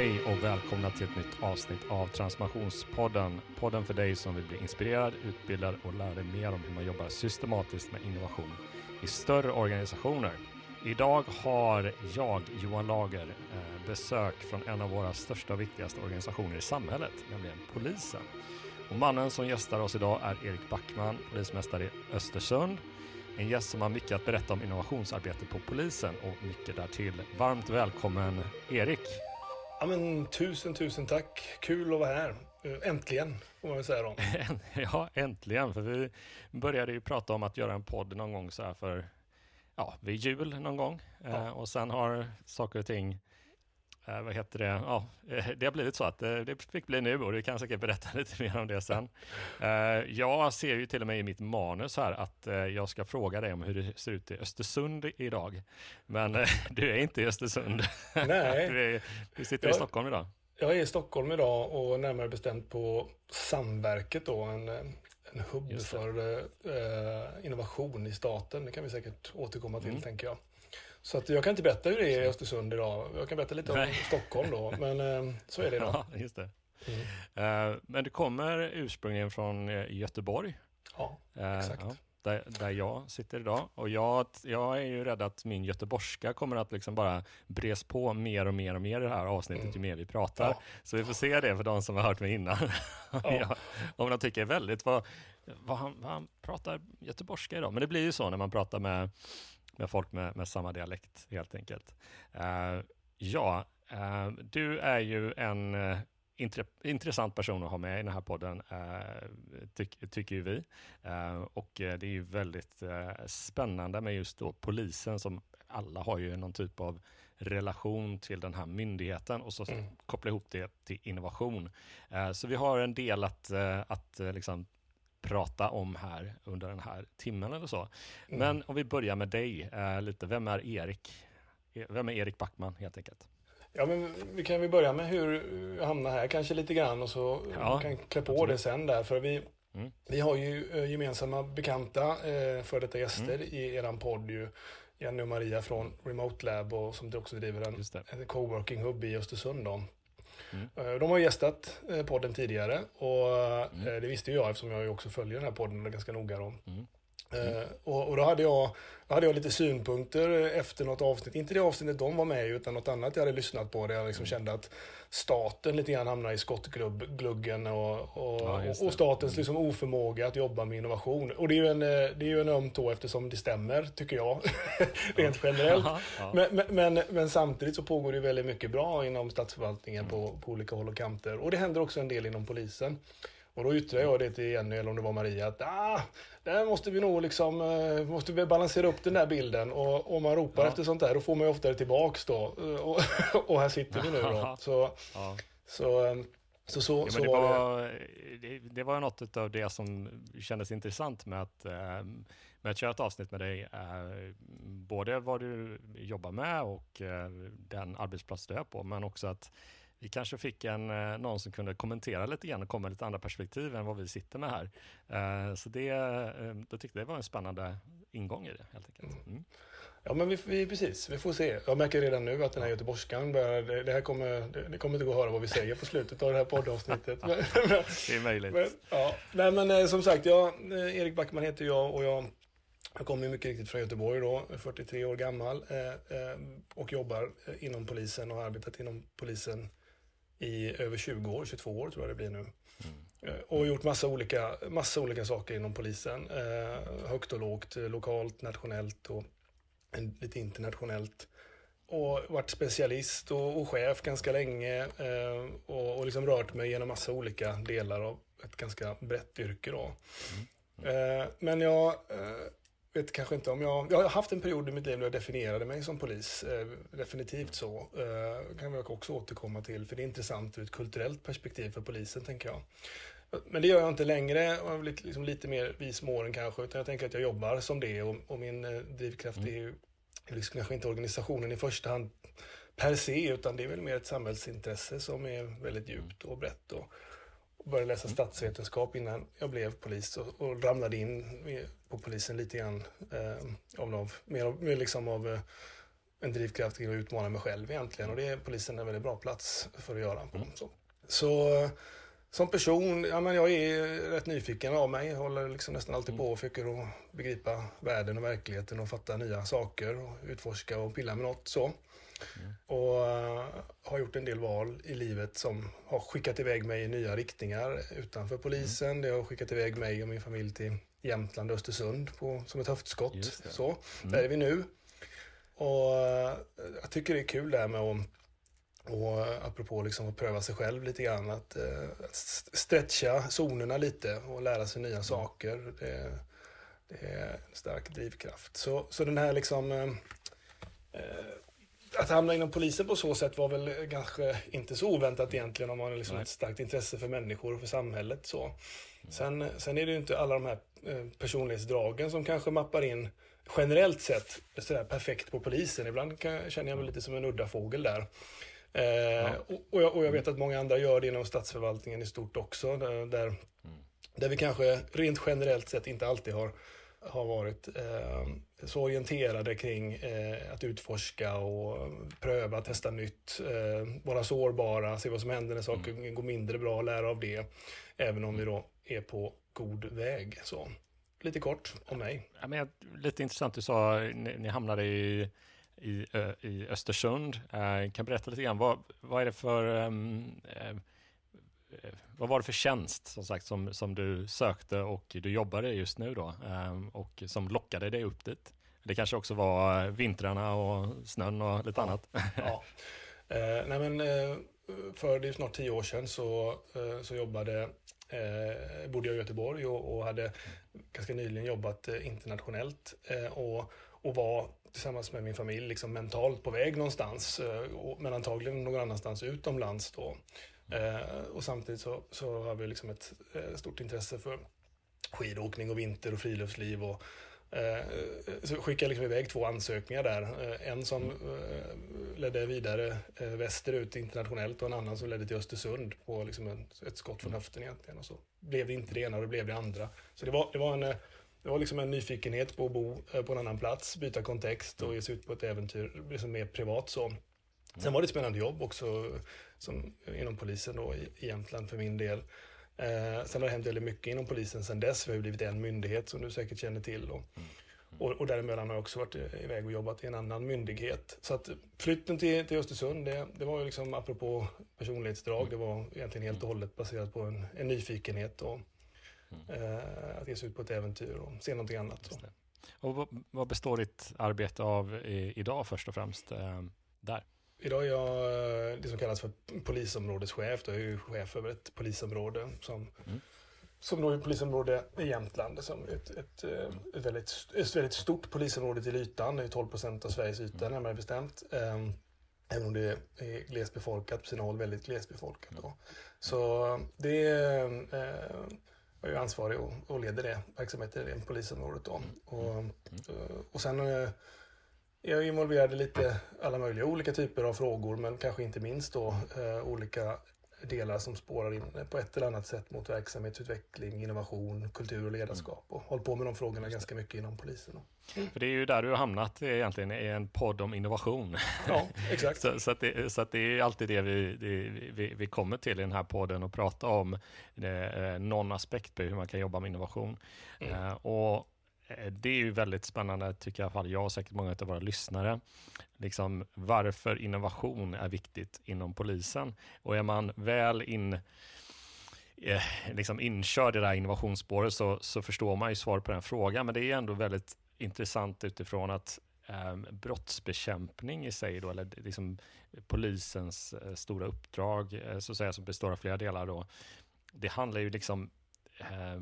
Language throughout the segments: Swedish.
Hej och välkomna till ett nytt avsnitt av Transformationspodden. Podden för dig som vill bli inspirerad, utbildad och lära dig mer om hur man jobbar systematiskt med innovation i större organisationer. Idag har jag, Johan Lager, eh, besök från en av våra största och viktigaste organisationer i samhället, nämligen polisen. Och mannen som gästar oss idag är Erik Backman, polismästare i Östersund. En gäst som har mycket att berätta om innovationsarbete på polisen och mycket därtill. Varmt välkommen Erik! Ja, men, tusen, tusen tack. Kul att vara här. Äntligen, får man väl säga då. ja, äntligen. För vi började ju prata om att göra en podd någon gång så här för, ja, vid jul någon gång. Ja. Eh, och sen har saker och ting eh, vad heter det, ja, eh, det har blivit så att eh, det fick bli nu och du kan säkert berätta lite mer om det sen. Eh, jag ser ju till och med i mitt manus här att eh, jag ska fråga dig om hur det ser ut i Östersund idag. Men du är inte i Östersund. Nej. du, är, du sitter jag, i Stockholm idag. Jag är i Stockholm idag och närmare bestämt på Samverket då, en, en hubb för eh, innovation i staten. Det kan vi säkert återkomma till, mm. tänker jag. Så att jag kan inte berätta hur det är i Östersund idag. Jag kan berätta lite om Nej. Stockholm då, men eh, så är det idag. Ja, just det. Mm. Uh, men du kommer ursprungligen från eh, Göteborg. Ja, exakt. Ja, där, där jag sitter idag. Och jag, jag är ju rädd att min göteborgska kommer att liksom bara bres på mer och mer och mer i det här avsnittet mm. ju mer vi pratar. Ja. Så vi får se det för de som har hört mig innan. Ja, om de tycker väldigt vad, vad, han, vad han pratar göteborgska idag. Men det blir ju så när man pratar med med folk med, med samma dialekt helt enkelt. Uh, ja, uh, du är ju en uh, intressant person att ha med i den här podden, ty tycker ju vi. och det är ju väldigt spännande med just då polisen som alla har ju någon typ av relation till den här myndigheten och så mm. koppla ihop det till innovation. så vi har en del att, att liksom prata om här under den här timmen eller så. Mm. Men om vi börjar med dig eh, lite. Vem är Erik? Vem är Erik Backman helt enkelt? Ja, men vi kan väl börja med hur jag hamnade här kanske lite grann och så ja, kan klä på absolut. det sen där. För vi, mm. vi har ju eh, gemensamma bekanta eh, för detta gäster mm. i eran podd ju. Jenny och Maria från Remote Lab och som också driver en, en coworking hub i Östersund. Då. Mm. De har gästat eh, podden tidigare och mm. Eh, det visste ju jag eftersom jag också följer den här podden ganska noga. Då. Mm. Mm. Och, och, då hade jag, då hade jag lite synpunkter efter något avsnitt. Inte det avsnittet de var med i, utan något annat jag hade lyssnat på. Där jag liksom mm. kände att staten lite grann hamnar i skottgluggen och, och, ja, och statens mm. liksom oförmåga att jobba med innovation. Och det är ju en, det är ju en öm tå eftersom det stämmer, tycker jag. Rent generellt. Ja. Men, men, men, men, samtidigt så pågår det väldigt mycket bra inom statsförvaltningen mm. på, på olika håll och kanter. Och det händer också en del inom polisen. Och då yttrade jag det till Jenny, eller om det var Maria, att ah, där måste vi nog liksom, eh, måste vi balansera upp den där bilden. Och om man ropar ja. efter sånt där, då får man ju oftare tillbaks då. Och, och här sitter vi nu då. Så, ja. så, eh, så, så, ja, så det, var, det, det var något av det som kändes intressant med att, eh, med att köra ett avsnitt med dig. Både vad du jobbar med och den arbetsplats du är på, men också att vi kanske fick en, eh, någon som kunde kommentera lite grann och komma med lite andra perspektiv än vad vi sitter med här. Eh, så det, eh, då tyckte jag det var en spännande ingång i det helt enkelt. Mm. mm. Ja men vi, vi, precis, vi får se. Jag märker redan nu att den här göteborgskan börjar, det, det, här kommer, det, det, kommer inte gå att höra vad vi säger på slutet av det här poddavsnittet. det är möjligt. Men, ja. Nej men som sagt, jag, Erik Backman heter jag och jag jag kommer mycket riktigt från Göteborg då, 43 år gammal och jobbar inom polisen och har arbetat inom polisen i över 20 år, 22 år tror jag det blir nu. Mm. Och gjort massa olika, massa olika saker inom polisen. Eh, högt och lågt, lokalt, nationellt och en, lite internationellt. Och varit specialist och, och chef ganska länge eh, och, och liksom rört mig genom massa olika delar av ett ganska brett yrke. Då. Mm. Mm. Eh, men jag eh, vet kanske inte om jag... Jag har haft en period i mitt liv då jag definierade mig som polis. Eh, definitivt så. Eh, kan jag också återkomma till. För det är intressant ur ett kulturellt perspektiv för polisen, tänker jag. Men det gör jag inte längre. Blivit liksom lite mer vis med åren kanske. Utan jag tänker att jag jobbar som det. Och, och min eh, drivkraft mm. är ju liksom kanske inte organisationen i första hand per se. Utan det är väl mer ett samhällsintresse som är väldigt djupt och brett. Och, och började läsa statsvetenskap innan jag blev polis och, och ramlade in på polisen lite grann. Eh, av, mer, mer liksom av, en drivkraft till att utmana mig själv egentligen. Och det är polisen en väldigt bra plats för att göra. Mm. Så, så som person, ja, men jag är rätt nyfiken av mig. Jag håller liksom nästan alltid på och försöker att begripa världen och verkligheten och fatta nya saker och utforska och pilla med något så. Mm. Och uh, har gjort en del val i livet som har skickat iväg mig i nya riktningar utanför polisen. Mm. Det har skickat iväg mig och min familj till Jämtland och Östersund på, som ett höftskott. Så, mm. där är vi nu. Och uh, jag tycker det är kul det här med att och apropå liksom att pröva sig själv lite grann, att, att stretcha zonerna lite och lära sig nya mm. saker. Det, det, är en stark drivkraft. Så, så den här liksom uh, att hamna inom polisen på så sätt var väl kanske inte så oväntat egentligen om man har liksom ett starkt intresse för människor och för samhället. Så. Sen, sen är det ju inte alla de här eh, personlighetsdragen som kanske mappar in generellt sett sådär perfekt på polisen. Ibland kan, känner jag mig lite som en udda fågel där. Eh, ja. och, och, jag, och, jag, vet att många andra gör det inom statsförvaltningen i stort också. Där, där, mm. där vi kanske rent generellt sett inte alltid har har varit eh, så orienterade kring eh, att utforska och pröva, testa nytt, eh, vara sårbara, se vad som händer när saker mm. går mindre bra, lära av det. Även om vi då är på god väg. Så lite kort om mig. Ja, men, lite intressant, du sa ni, ni hamnade i, i, i Östersund. Eh, kan berätta lite grann, vad, vad är det för um, Eh, vad var det för tjänst som sagt som, som du sökte och du jobbade just nu då ehm, och som lockade dig upp dit? Det kanske också var vintrarna och snön och lite ja. annat. ja. Eh, nej men, eh, för det är snart tio år sedan så, eh, så jobbade, eh, bodde jag i Göteborg och, och, hade ganska nyligen jobbat eh, internationellt eh, och, och var tillsammans med min familj liksom mentalt på väg någonstans, eh, men antagligen någon annanstans utomlands då. Eh, och samtidigt så, så har vi liksom ett eh, stort intresse för skidåkning och vinter och friluftsliv. Och, Eh, så skickade jag liksom iväg två ansökningar där. Eh, en som eh, ledde vidare västerut internationellt och en annan som ledde till Östersund på liksom ett skott från höften egentligen. Och så blev det inte det ena och det blev det andra. Så det var, det var en det var liksom en nyfikenhet på att bo på en annan plats, byta kontext och ge sig ut på ett äventyr, liksom mer privat så. Sen var det ett spännande jobb också som, inom polisen då i Jämtland för min del. Eh, sen har det hänt väldigt mycket inom polisen sen dess. Vi har blivit en myndighet som du säkert känner till. Och, mm. och, och däremellan har jag också varit iväg och jobbat i en annan myndighet. Så att flytten till, till Östersund, det, det var ju liksom apropå personlighetsdrag, det var egentligen helt och hållet baserat på en, en nyfikenhet och mm. eh, att ge sig ut på ett äventyr och se någonting annat. Och vad, vad består ditt arbete av i, idag först och främst eh, där? Idag är jag det som kallas för polisområdeschef. Jag är ju chef över ett polisområde som, mm. som då är polisområde i Jämtland. Som ett, ett, ett, väldigt, ett väldigt stort polisområde till ytan. Det är 12 procent av Sveriges yta mm. närmare bestämt. Um, även om det är glesbefolkat, på sina håll väldigt glesbefolkat. Då. Så det är uh, jag är ansvarig och, och leder det verksamheten i det polisområdet. Då. Mm. Och, mm. och sen jag är involverad i lite alla möjliga olika typer av frågor men kanske inte minst då eh, olika delar som spårar in på ett eller annat sätt mot verksamhetsutveckling, innovation, kultur och ledarskap och håller på med de frågorna ganska mycket inom polisen. För det är ju där du har hamnat egentligen, i en podd om innovation. Ja, exakt. så, så, att det, så att det är alltid det vi, det, vi, vi kommer till i den här podden och prata om eh, någon aspekt på hur man kan jobba med innovation. Mm. Uh, och Eh, Eh, det är ju väldigt spännande, tycker i alla fall jag och säkert många av våra lyssnare. Liksom varför innovation är viktigt inom polisen. Och är man väl in, eh, liksom inkörd i det här innovationsspåret så, så förstår man ju svaret på den frågan. Men det är ändå väldigt intressant utifrån att eh, brottsbekämpning i sig, då, eller liksom polisens eh, stora uppdrag, eh, så att säga, som består av flera delar, då, det handlar ju liksom eh,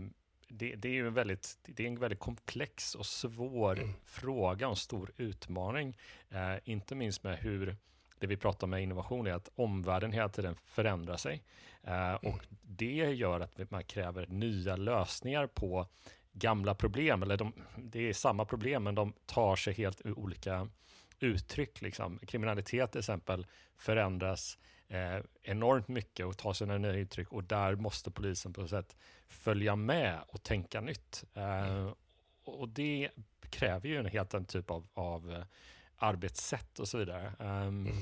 det, det, är ju en väldigt, det är en väldigt komplex och svår mm. fråga och en stor utmaning. Eh, inte minst med hur det vi pratar om med innovation är att omvärlden hela tiden förändrar sig. Eh, och mm. det gör att man kräver nya lösningar på gamla problem. Eller de, det är samma problem, men de tar sig helt olika uttryck. Liksom. Kriminalitet till exempel förändras eh, enormt mycket och tar sina nya uttryck och där måste polisen på något sätt följa med och tänka nytt. Eh, och det kräver ju en helt annan typ av, av arbetssätt och så vidare. Um, mm.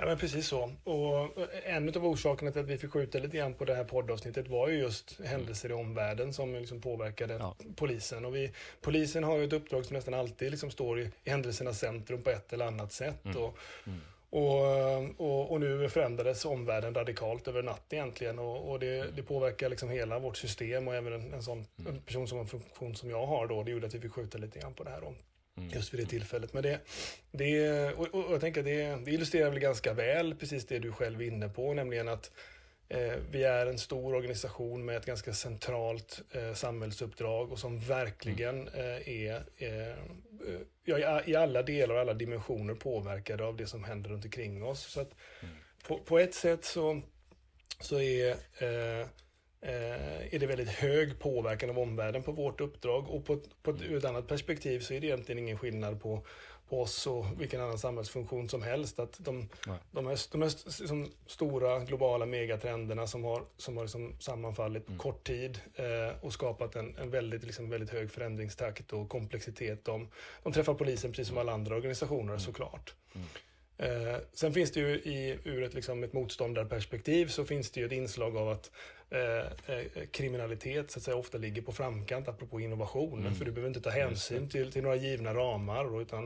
Ja, men precis så. Och en av orsakerna till att vi fick skjuta lite grann på det här poddavsnittet var ju just händelser i omvärlden som liksom påverkade ja. polisen. Och vi, polisen har ju ett uppdrag som nästan alltid liksom står i, i händelsernas centrum på ett eller annat sätt. Mm. Och, mm. Och, och, och, nu förändrades omvärlden radikalt över natt egentligen och, och det, det, påverkar liksom hela vårt system och även en, en sån mm. en person som har en funktion som jag har då, det gjorde att vi fick skjuta lite grann på det här. Då. Mm. Just vid det tillfället. Men det, det, och, jag tänker det, det illustrerar väl ganska väl precis det du själv är inne på, nämligen att vi är en stor organisation med ett ganska centralt eh, samhällsuppdrag och som verkligen eh, är eh, i alla delar och alla dimensioner påverkade av det som händer runt omkring oss. Så mm. på, på, ett sätt så, så är eh, Eh, är det väldigt hög påverkan av omvärlden på vårt uppdrag och på, på ett, ur ett annat perspektiv så är det egentligen ingen skillnad på, på oss och vilken annan samhällsfunktion som helst. Att de, de här, de här liksom stora globala megatrenderna som har, som har liksom sammanfallit på mm. kort tid eh, och skapat en, en väldigt, liksom väldigt hög förändringstakt och komplexitet. De, de träffar polisen precis som alla andra organisationer mm. såklart. Mm. Eh, sen finns det ju i, ur ett, liksom, ett motståndarperspektiv så finns det ju ett inslag av att eh, eh, kriminalitet så att säga, ofta ligger på framkant apropå innovation. Mm. För du behöver inte ta hänsyn till, till några givna ramar. Utan,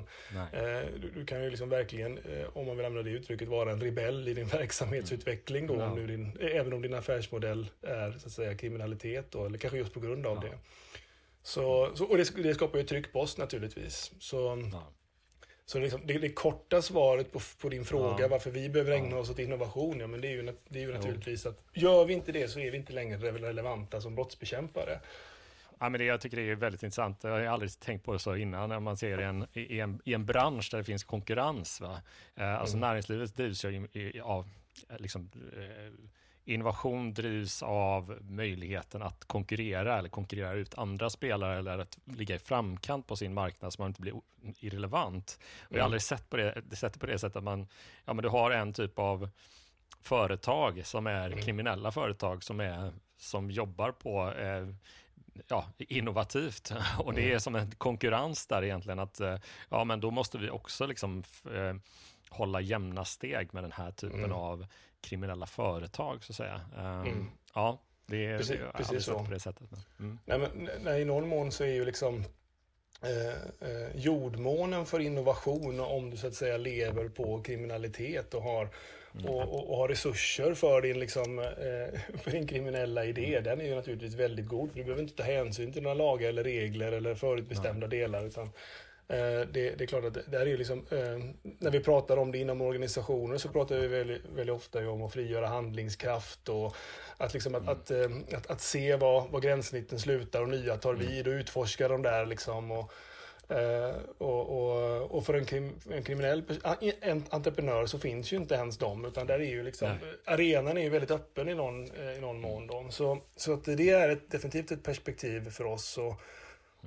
eh, du, du, kan ju liksom verkligen, eh, om man vill använda det uttrycket, vara en rebell i din verksamhetsutveckling. Då, mm. om din, även om din affärsmodell är så att säga, kriminalitet, då, eller kanske just på grund av ja. det. Så, så, och det, det skapar ju tryck på oss naturligtvis. Så, ja. Så liksom, det, det korta svaret på, på din fråga ja. varför vi behöver ägna oss åt innovation, ja, men det är ju, det är ju naturligtvis att gör vi inte det så är vi inte längre relevanta som brottsbekämpare. Ja, men det, jag tycker det är väldigt intressant. Jag har aldrig tänkt på det så innan när man ser en, i, en, i en bransch där det finns konkurrens. Va? Eh, alltså mm. näringslivet drivs ju av liksom, eh, innovation drivs av möjligheten att konkurrera eller konkurrera ut andra spelare eller att ligga i framkant på sin marknad så man inte blir irrelevant. Och jag har mm. aldrig sett på det, sett på det sättet att man, ja men du har en typ av företag som är mm. kriminella företag som, är, som jobbar på eh, ja, innovativt. Och det är mm. som en konkurrens där egentligen att eh, ja, men då måste vi också liksom eh, hålla jämna steg med den här typen mm. av kriminella företag så att säga. Um, mm. Ja, det är, precis, precis så. på det sättet. Mm. Nej, men, nej, I någon mån så är ju liksom eh, eh, jordmånen för innovation om du så att säga lever på kriminalitet och har Mm. Och, och, och, har resurser för din, liksom, eh, för din kriminella idé, mm. den är ju naturligtvis väldigt god. För du behöver inte ta hänsyn till några lagar eller regler eller förutbestämda Nej. delar. Utan det, det, är klart att det här är liksom, eh, när vi pratar om det inom organisationer så pratar vi väldigt, väldigt ofta om att frigöra handlingskraft och att, liksom att, mm. att, eh, att, att, se var, var gränssnitten slutar och nya tar mm. vid och utforska de där liksom. Och, och, och, och, för en, krim, en kriminell en entreprenör så finns ju inte ens de, utan där är ju liksom, arenan är ju väldigt öppen i någon, i någon mån. Då. Så, så att det är ett, definitivt ett perspektiv för oss. Och,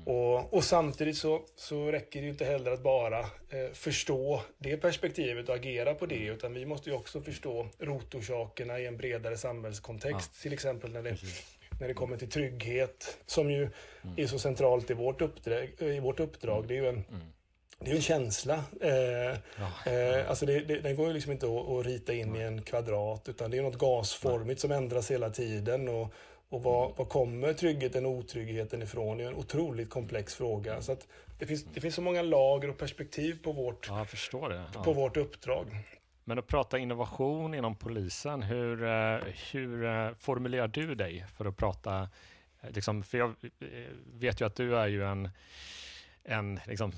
och, och, samtidigt så, så räcker det ju inte heller att bara eh, förstå det perspektivet och agera på det, utan vi måste ju också förstå rotorsakerna i en bredare samhällskontext. Ja. Till exempel när det, när det kommer till trygghet, som ju mm. är så centralt i vårt uppdrag. I vårt uppdrag. Det är ju en, mm. det är en känsla. Eh, ja. eh, alltså det, det, den går ju liksom inte att, att rita in i en kvadrat, utan det är något gasformigt som ändras hela tiden. Och, och var, var kommer tryggheten och otryggheten ifrån? Det är en otroligt komplex fråga. Så det, finns, det finns så många lager och perspektiv på vårt, ja, ja. på vårt uppdrag. Men att prata innovation inom polisen, hur, eh, hur eh, formulerar du dig för att prata, eh, liksom, för jag vet ju att du är ju en, en liksom,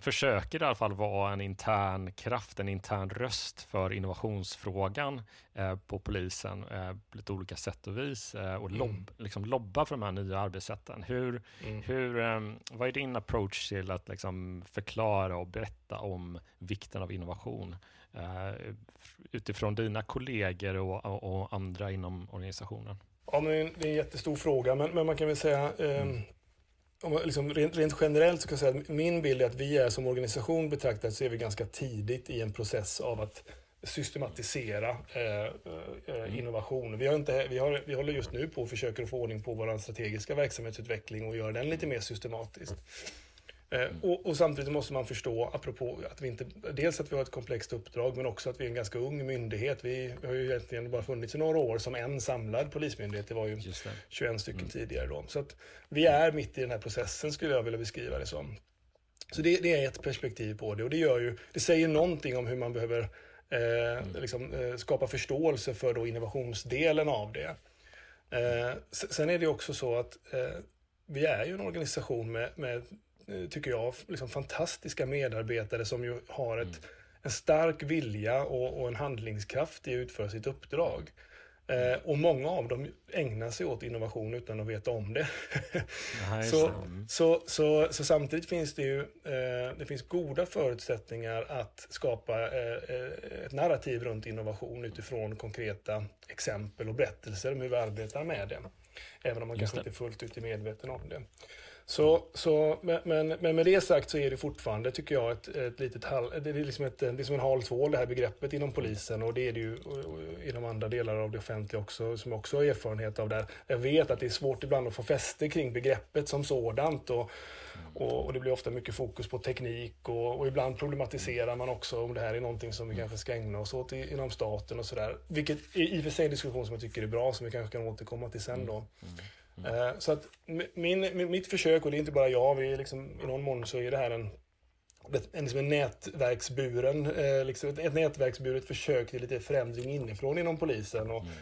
försöker i alla fall vara en intern kraft, en intern röst för innovationsfrågan eh, på polisen eh, på lite olika sätt och vis eh, och lobb, mm. liksom lobba för de här nya arbetssätten. Hur, mm. hur, ehm, vad är din approach till att liksom förklara och berätta om vikten av innovation eh, utifrån dina kollegor och, och, och, andra inom organisationen? Ja, men det är en jättestor fråga, men, men man kan väl säga ehm, mm om liksom rent, rent, generellt så kan jag säga att min bild är att vi är som organisation betraktat så är vi ganska tidigt i en process av att systematisera eh, eh, mm. innovation. Vi, har inte, vi, har, vi håller just nu på och försöker få ordning på vår strategiska verksamhetsutveckling och göra den lite mer systematiskt. Mm. Och, och, samtidigt måste man förstå, apropå att vi inte, dels att vi har ett komplext uppdrag, men också att vi är en ganska ung myndighet. Vi har ju egentligen bara funnits i några år som en samlad polismyndighet. Det var ju 21 stycken mm. tidigare då. Så att vi är mitt i den här processen skulle jag vilja beskriva det som. Så det, det, är ett perspektiv på det och det gör ju, det säger någonting om hur man behöver eh, mm. liksom, eh, skapa förståelse för då innovationsdelen av det. Eh, sen är det också så att eh, vi är ju en organisation med, med eh, tycker jag, liksom fantastiska medarbetare som ju har ett, mm. en stark vilja och, och, en handlingskraft i att utföra sitt uppdrag. Eh, och många av dem ägnar sig åt innovation utan att veta om det. Nej, så, mm. så, så, så, samtidigt finns det ju eh, det finns goda förutsättningar att skapa eh, eh, ett narrativ runt innovation utifrån konkreta exempel och berättelser om hur vi arbetar med det. Även om man Just kanske det. inte fullt ut är medveten om det. Så, så, men, men med det sagt så är det fortfarande, tycker jag, ett, ett litet hall, det är liksom ett, det är som en hal tvål det här begreppet inom polisen och det är det ju inom andra delar av det offentliga också, som jag också har erfarenhet av där. Jag vet att det är svårt ibland att få fäste kring begreppet som sådant och, och, och det blir ofta mycket fokus på teknik och, och, ibland problematiserar man också om det här är någonting som vi kanske ska ägna oss åt i, inom staten och sådär. Vilket är i och för sig en diskussion som jag tycker är bra, som vi kanske kan återkomma till sen då. Mm mm. Mm. Så att min, mitt försök, och det är inte bara jag, vi liksom, i någon mån så är det här en, en, liksom en nätverksburen, eh, liksom ett, ett nätverksburet försök till lite förändring inifrån inom polisen. Och, mm.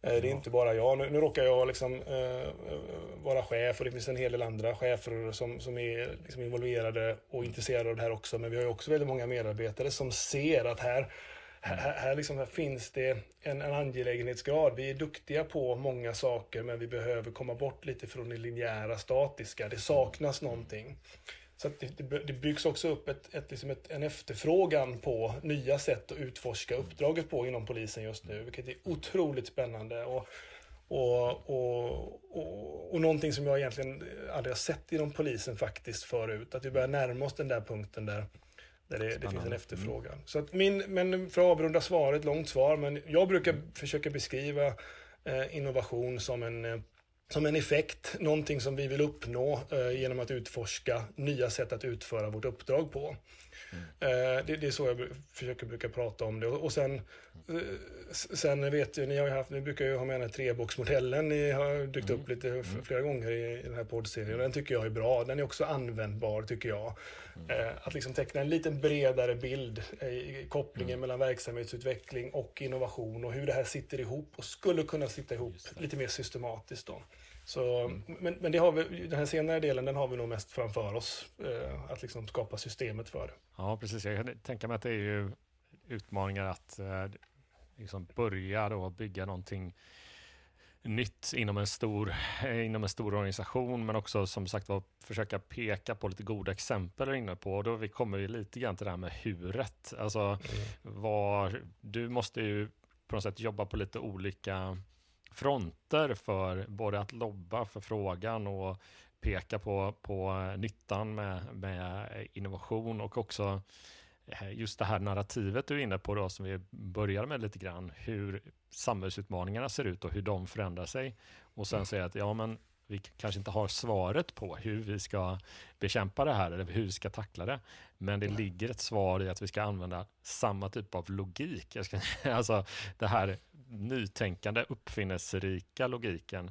Det är inte bara jag. Nu, nu råkar jag liksom, eh, vara chef och det finns en hel del andra chefer som, som är liksom involverade och intresserade av det här också. Men vi har ju också väldigt många medarbetare som ser att här här, här, liksom, här finns det en, en angelägenhetsgrad. Vi är duktiga på många saker men vi behöver komma bort lite från det linjära statiska. Det saknas någonting. Så det, det, byggs också upp ett, ett, liksom ett, en efterfrågan på nya sätt att utforska uppdraget på inom polisen just nu, vilket är otroligt spännande. Och, och, och, och, och någonting som jag egentligen aldrig har sett inom polisen faktiskt förut. Att vi börjar närma oss den där punkten där där det, det finns en efterfrågan. Mm. Så att min, men för att avrunda svaret, långt svar, men jag brukar mm. försöka beskriva eh, innovation som en, eh, som en effekt, någonting som vi vill uppnå eh, genom att utforska nya sätt att utföra vårt uppdrag på. Mm. Eh, det, det, är så jag försöker brukar prata om det. Och sen, eh, sen vet ju, ni har ju haft, nu brukar jag ha med den här treboxmodellen, ni har dykt upp mm. lite mm. flera gånger i, i den här poddserien. Den tycker jag är bra. Den är också användbar tycker jag. Mm. Att liksom teckna en lite bredare bild i kopplingen mm. mellan verksamhetsutveckling och innovation och hur det här sitter ihop och skulle kunna sitta ihop lite mer systematiskt. Då. Så, mm. Men, men det har vi, den här senare delen den har vi nog mest framför oss, eh, att liksom skapa systemet för. Ja, precis. Jag kan tänka mig att det är ju utmaningar att eh, liksom börja då bygga någonting nytt inom en, stor, eh, inom en stor organisation, men också som sagt var försöka peka på lite goda exempel inne på. Och då vi kommer vi lite grann till det här med huret. Alltså, mm. var, du måste ju på något sätt jobba på lite olika fronter för både att lobba för frågan och peka på, på nyttan med, med innovation och också eh, just det här narrativet du är inne på då som vi började med lite grann, hur samhällsutmaningarna ser ut och hur de förändrar sig. Och sen säga att ja, men vi kanske inte har svaret på hur vi ska bekämpa det här eller hur vi ska tackla det. Men det mm. ligger ett svar i att vi ska använda samma typ av logik. Ska, alltså det här nytänkande, uppfinningsrika logiken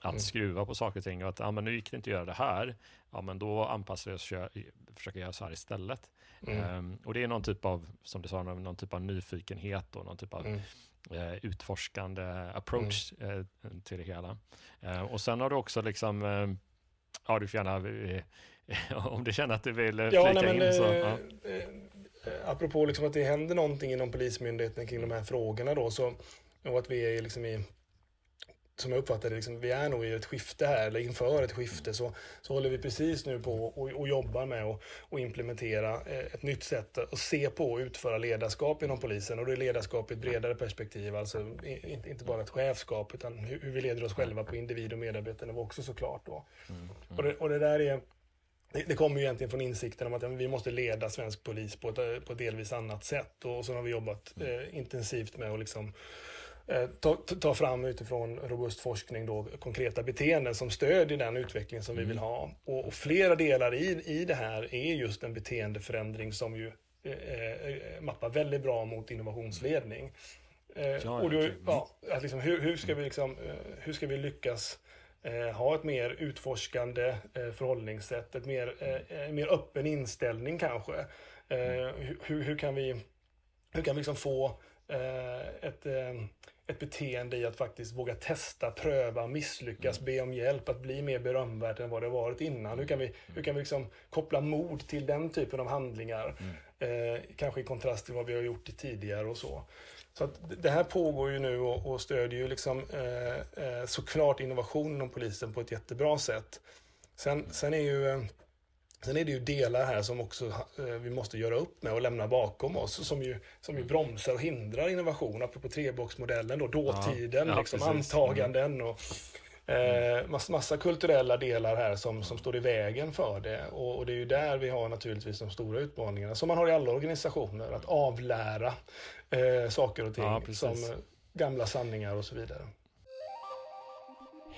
att mm. skruva på saker och ting och att ah, men nu gick det inte att göra det här, ja men då anpassar vi oss och försöker göra så här istället. Mm. Um, och det är någon typ av, som du sa, någon, typ av nyfikenhet och någon typ av mm. Utforskande approach uh, till det hela. Uh, och sen har du också liksom, ja du får gärna, om du känner att du vill ja, flika nej, men, in så. Ja. Apropå liksom att det händer någonting inom Polismyndigheten kring de här frågorna då, så och att vi är liksom i, som jag uppfattar det, liksom, vi är nog i ett skifte här, eller inför ett skifte, så, så håller vi precis nu på och, och jobbar med att och implementera eh, ett nytt sätt att se på och utföra ledarskap inom polisen. Och det är ledarskap i ett bredare perspektiv, alltså inte, inte bara ett chefskap, utan hur, hur vi leder oss själva på individ och medarbetarnivå också såklart. Då. Mm. Och, det, och det där är det, kommer ju egentligen från insikten om att vi måste leda svensk polis på ett, på ett delvis annat sätt. Och så har vi jobbat mm. eh, intensivt med att liksom ta, ta, fram utifrån robust forskning då, konkreta beteenden som stödjer den utveckling som mm. vi vill ha. Och, och, flera delar i, i det här är just en beteendeförändring som ju eh, eh mappar väldigt bra mot innovationsledning. Eh, och då, ja, att liksom, hur, hur, ska vi liksom, eh, hur ska vi lyckas eh, ha ett mer utforskande eh, förhållningssätt, ett mer, eh, en mer öppen inställning kanske. Eh, hur, hur, kan vi, hur kan vi liksom få ett, ett beteende i att faktiskt våga testa, pröva, misslyckas, mm. be om hjälp, att bli mer berömvärt än vad det varit innan. Hur kan vi, hur kan vi liksom koppla mod till den typen av handlingar? Mm. kanske i kontrast till vad vi har gjort tidigare och så. Så det här pågår ju nu och, och stödjer ju liksom, eh, eh, såklart innovationen inom polisen på ett jättebra sätt. Sen, sen, är ju, eh, sen är det ju delar här som också eh, vi måste göra upp med och lämna bakom oss som ju, som ju bromsar och hindrar innovation. Apropå treboxmodellen då, dåtiden, ja, ja, liksom, antaganden och Eh, massa, massa, kulturella delar här som, som står i vägen för det. Och, och, det är ju där vi har naturligtvis de stora utmaningarna som man har i alla organisationer. Att avlära eh, saker och ting ja, som gamla sanningar och så vidare.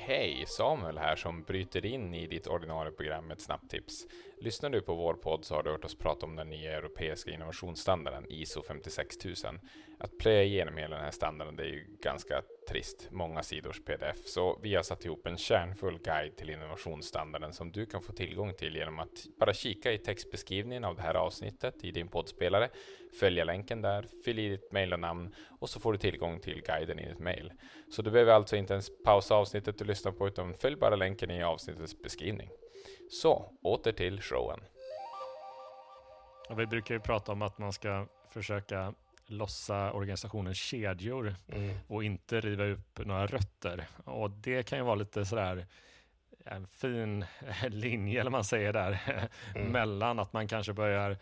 Hej, Samuel här som bryter in i ditt ordinarie program med ett snabbt tips. Lyssnar du på vår podd så har du hört oss prata om den nya europeiska innovationsstandarden ISO 56000. Att plöja igenom hela den här standarden det är ju ganska trist, många sidors pdf, så vi har satt ihop en kärnfull guide till innovationsstandarden som du kan få tillgång till genom att bara kika i textbeskrivningen av det här avsnittet i din poddspelare, följa länken där, fyll i ditt mejl och namn och så får du tillgång till guiden i ditt mejl. Så du behöver alltså inte ens pausa avsnittet du lyssnar på utan följ bara länken i avsnittets beskrivning. Så, åter till showen. Och vi brukar ju prata om att man ska försöka lossa organisationens kedjor mm. och inte riva upp några rötter. Och det kan ju vara lite sådär en fin linje, eller man säger där, mm. mellan att man kanske börjar,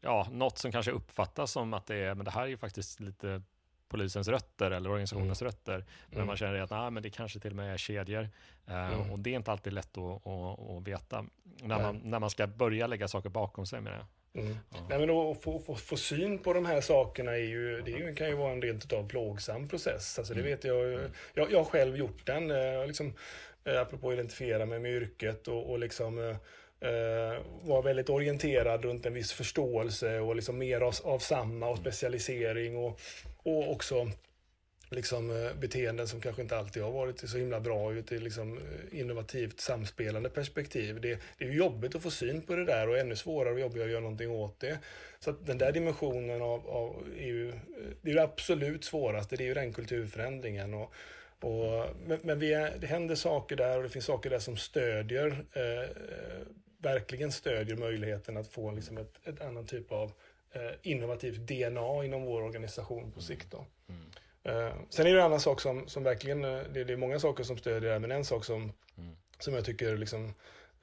ja, något som kanske uppfattas som att det är, men det här är ju faktiskt lite polisens rötter eller organisationens mm. rötter. Men mm. man känner att nah, men det kanske till och med är kedjor. Uh, och det är inte alltid lätt att, att, att veta när man, när man ska börja lägga saker bakom sig med det. Mm. Ja. Nej, men att få, få, få, syn på de här sakerna är ju, det kan ju vara en rent av plågsam process. Alltså, det mm. vet jag, jag. Jag har själv gjort den, eh, liksom, eh, apropå att identifiera mig med yrket och, och liksom eh, var väldigt orienterad runt en viss förståelse och liksom mer av, av samma och specialisering och, och också liksom, eh, beteenden som kanske inte alltid har varit så himla bra ut i liksom, eh, innovativt samspelande perspektiv. Det, det är jobbigt att få syn på det där och ännu svårare och jobbigare att göra någonting åt det. Så att den där dimensionen av, av är ju, eh, det är det absolut svåraste, det är ju den kulturförändringen. Och, och, men men vi är, det händer saker där och det finns saker där som stödjer, eh, verkligen stödjer möjligheten att få liksom ett, ett annan typ av eh, innovativt DNA inom vår organisation på sikt. Då. Mm. mm. Uh, sen är det en annan sak som, som verkligen, uh, det, det, är många saker som stödjer det, men en sak som, mm. som jag tycker liksom,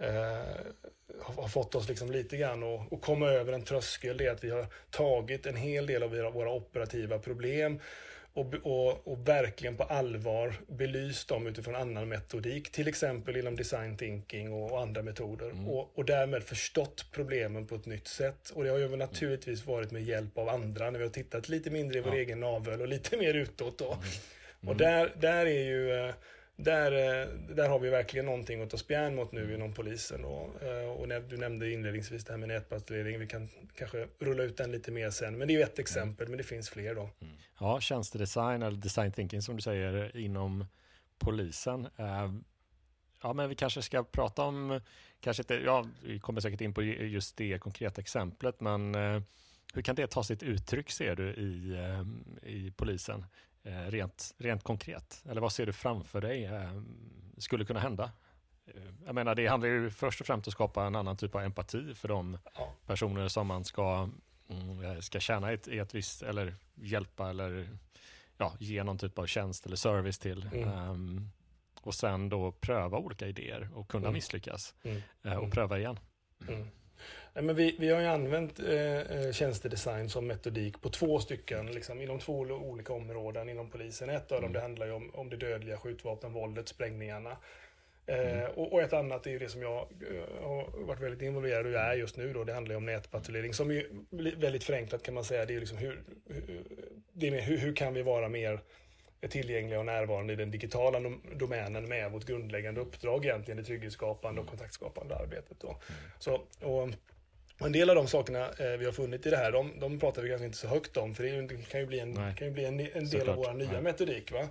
uh, har, fått oss liksom lite grann att komma över en tröskel, det är att vi har tagit en hel del av våra operativa problem och, och, och, verkligen på allvar belyst dem utifrån annan metodik, till exempel inom design thinking och, och andra metoder mm. och, och därmed förstått problemen på ett nytt sätt. Och det har ju naturligtvis varit med hjälp av andra när vi har tittat lite mindre i vår ja. egen navel och lite mer utåt då. Mm. Mm. Och där, där är ju eh, där, eh, där har vi verkligen någonting att ta spjärn mot nu inom polisen. Och, eh, och du nämnde inledningsvis det här med nätpatrullering. Vi kan kanske rulla ut den lite mer sen. Men det är ju ett exempel, men det finns fler då. Mm. Ja, tjänstedesign eller design thinking som du säger inom polisen. Eh, ja, men vi kanske ska prata om, kanske inte, ja, vi kommer säkert in på just det konkreta exemplet, men hur kan det ta sitt uttryck ser du i, i polisen? Eh, rent, rent konkret? Eller vad ser du framför dig eh, skulle kunna hända? Eh, jag menar, det handlar ju först och främst om att skapa en annan typ av empati för de personer som man ska, mm, ska tjäna ett, ett visst, eller hjälpa eller ja, ge någon typ av tjänst eller service till. Mm. Um, och sen då pröva olika idéer och kunna mm. misslyckas mm. och mm. pröva igen. Nej, men vi, vi har ju använt eh, eh, tjänstedesign som metodik på två stycken, liksom, inom två olika områden inom polisen. Ett av dem mm. det handlar ju om, om det dödliga skjutvapenvåldet, sprängningarna. Mm. Och, och, ett annat är ju det som jag har varit väldigt involverad i och är just nu då. Det handlar ju om nätpatrullering som är väldigt förenklat kan man säga. Det är liksom hur, hur, det är hur, hur kan vi vara mer tillgängliga och närvarande i den digitala domänen med vårt grundläggande uppdrag egentligen, det trygghetsskapande och kontaktskapande arbetet. Då. Mm. Så, och, en del av de sakerna eh, vi har funnit i det här, de, de pratar vi kanske inte så högt om, för det kan ju bli en, kan ju bli en, en del av vår nya Nej. metodik. Va?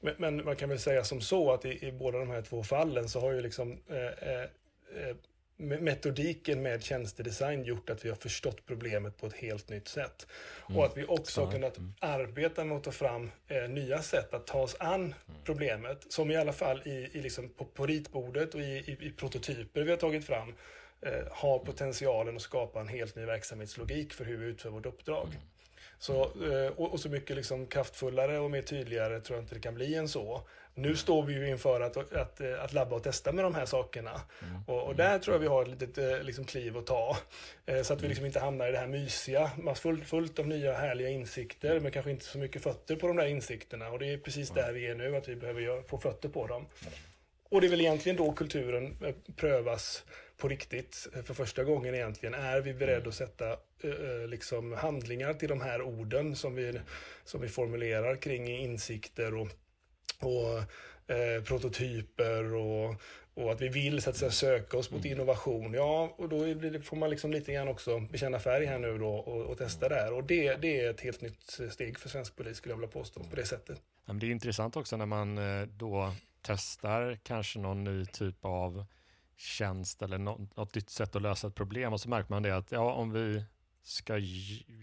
Men, men, man kan väl säga som så att i, i båda de här två fallen så har ju liksom eh, eh, eh metodiken med tjänstedesign gjort att vi har förstått problemet på ett helt nytt sätt. Mm. Och att vi också har kunnat mm. arbeta med att ta fram eh, nya sätt att ta oss an mm. problemet. Som i alla fall i, i liksom på, på ritbordet och i, i, i prototyper vi har tagit fram eh, har potentialen att skapa en helt ny verksamhetslogik för hur vi utför vårt uppdrag. Mm. Så, eh, och, och, så mycket liksom kraftfullare och mer tydligare tror jag inte det kan bli än så. Nu står vi ju inför att, att, att labba och testa med de här sakerna. Mm. Och, och, där tror jag vi har ett litet eh, liksom, kliv att ta. Eh, så att vi liksom inte hamnar i det här mysiga, fullt, fullt av nya härliga insikter, men kanske inte så mycket fötter på de där insikterna. Och det är precis där vi är nu, att vi behöver få fötter på dem. Och det är väl egentligen då kulturen prövas på riktigt för första gången egentligen. Är vi beredda att sätta liksom handlingar till de här orden som vi, som vi formulerar kring insikter och och eh, prototyper och, och att vi vill så att säga, söka oss mot mm. innovation. Ja, och då får man liksom lite grann också bekänna färg här nu då och, och testa det här. Och det, det är ett helt nytt steg för svensk polis skulle jag vilja påstå på det sättet. Det är intressant också när man eh, då testar kanske någon ny typ av tjänst eller något nytt sätt att lösa ett problem och så märker man det att ja, om vi ska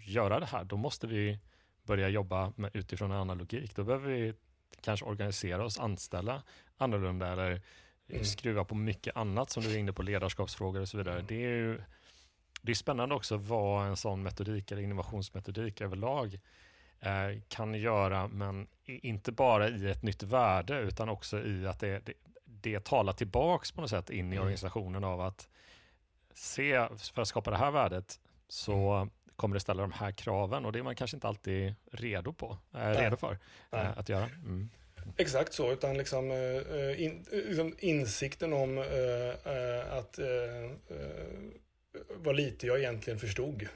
göra det här, då måste vi börja jobba med, utifrån en annan logik. Då behöver vi kanske organisera oss, anställa annorlunda eller mm. skruva på mycket annat som du är inne på, ledarskapsfrågor och så vidare. Mm. Det är ju det är spännande också vad en sån metodik eller innovationsmetodik överlag eh, kan göra, men inte bara i ett nytt värde utan också i att det, det, det talar tillbaks på något sätt in i mm. organisationen av att se, för att skapa det här värdet så mm kommer det ställa de här kraven och det är man kanske inte alltid redo på, äh, redo för äh, att göra. Mm. Exakt så, utan liksom, äh, in, liksom insikten om att vad lite jag egentligen förstod.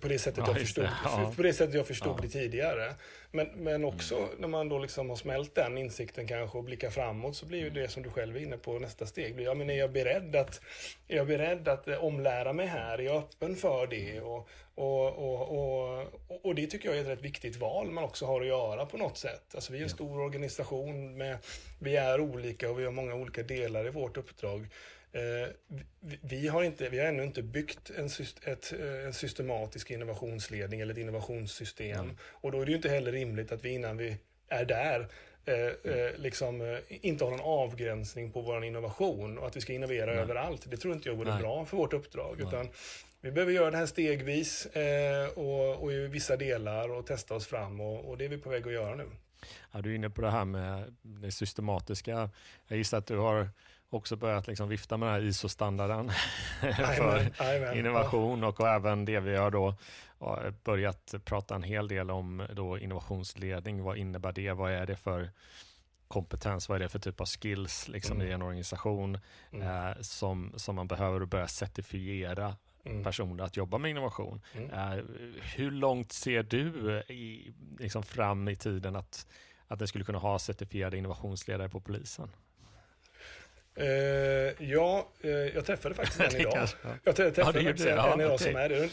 På det sättet, ja, jag, förstod, det. Ja. På det sättet jag förstod ja. det tidigare. Men, men också mm. när man då liksom har smält den insikten kanske och blickar framåt så blir ju det som du själv är inne på nästa steg. Ja, men är, jag beredd att, är jag beredd att omlära mig här? Är jag öppen för det? Och, och, och, och, och det tycker jag är ett rätt viktigt val man också har att göra på något sätt. Alltså vi är en stor organisation, med, vi är olika och vi har många olika delar i vårt uppdrag. Eh, vi, har inte, vi har ännu inte byggt en, ett, eh, en systematisk innovationsledning eller ett innovationssystem. Mm. Och då är det ju inte heller rimligt att vi innan vi är där eh, eh, liksom, eh, inte har någon avgränsning på vår innovation och att vi ska innovera Nej. överallt. Det tror inte jag vore Nej. bra för vårt uppdrag. Utan vi behöver göra det här stegvis eh, och, och, i vissa delar och testa oss fram och, och det är vi på väg att göra nu. Ja, du är inne på det här med det systematiska. Jag gissar att du har också börjat liksom vifta med den här ISO-standarden för innovation och, och även det vi har då börjat prata en hel del om då innovationsledning. Vad innebär det? Vad är det för kompetens? Vad är det för typ av skills liksom, mm. i en organisation mm. eh, som, som man behöver börja certifiera mm. personer att jobba med innovation. Mm. Eh, hur långt ser du i, liksom fram i tiden att, att det skulle kunna ha certifierade innovationsledare på polisen? Uh, ja, uh, jag träffade faktiskt en idag. Jag träffade ja, faktiskt en, ja, en idag som är det.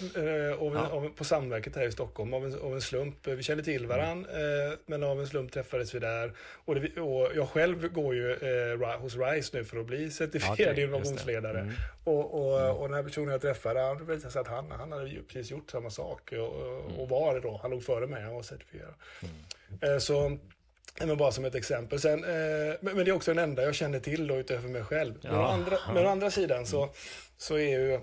Ja. av, på Samverket här i Stockholm av en, av en slump. Vi kände till varandra, mm. men av en slump träffades vi där. Och, det, och jag själv går ju hos RISE nu för att bli certifierad okay, innovationsledare. Mm. Och, och, mm. och den här personen jag träffade, han berättade att han, han hade precis gjort samma sak och, och mm. var det då. Han låg före mig, han var certifierad. Mm. Så men bara som ett exempel. Sen, eh, men, det är också den enda jag känner till då utöver mig själv. Ja. Men, å andra, men å andra sidan så, så är ju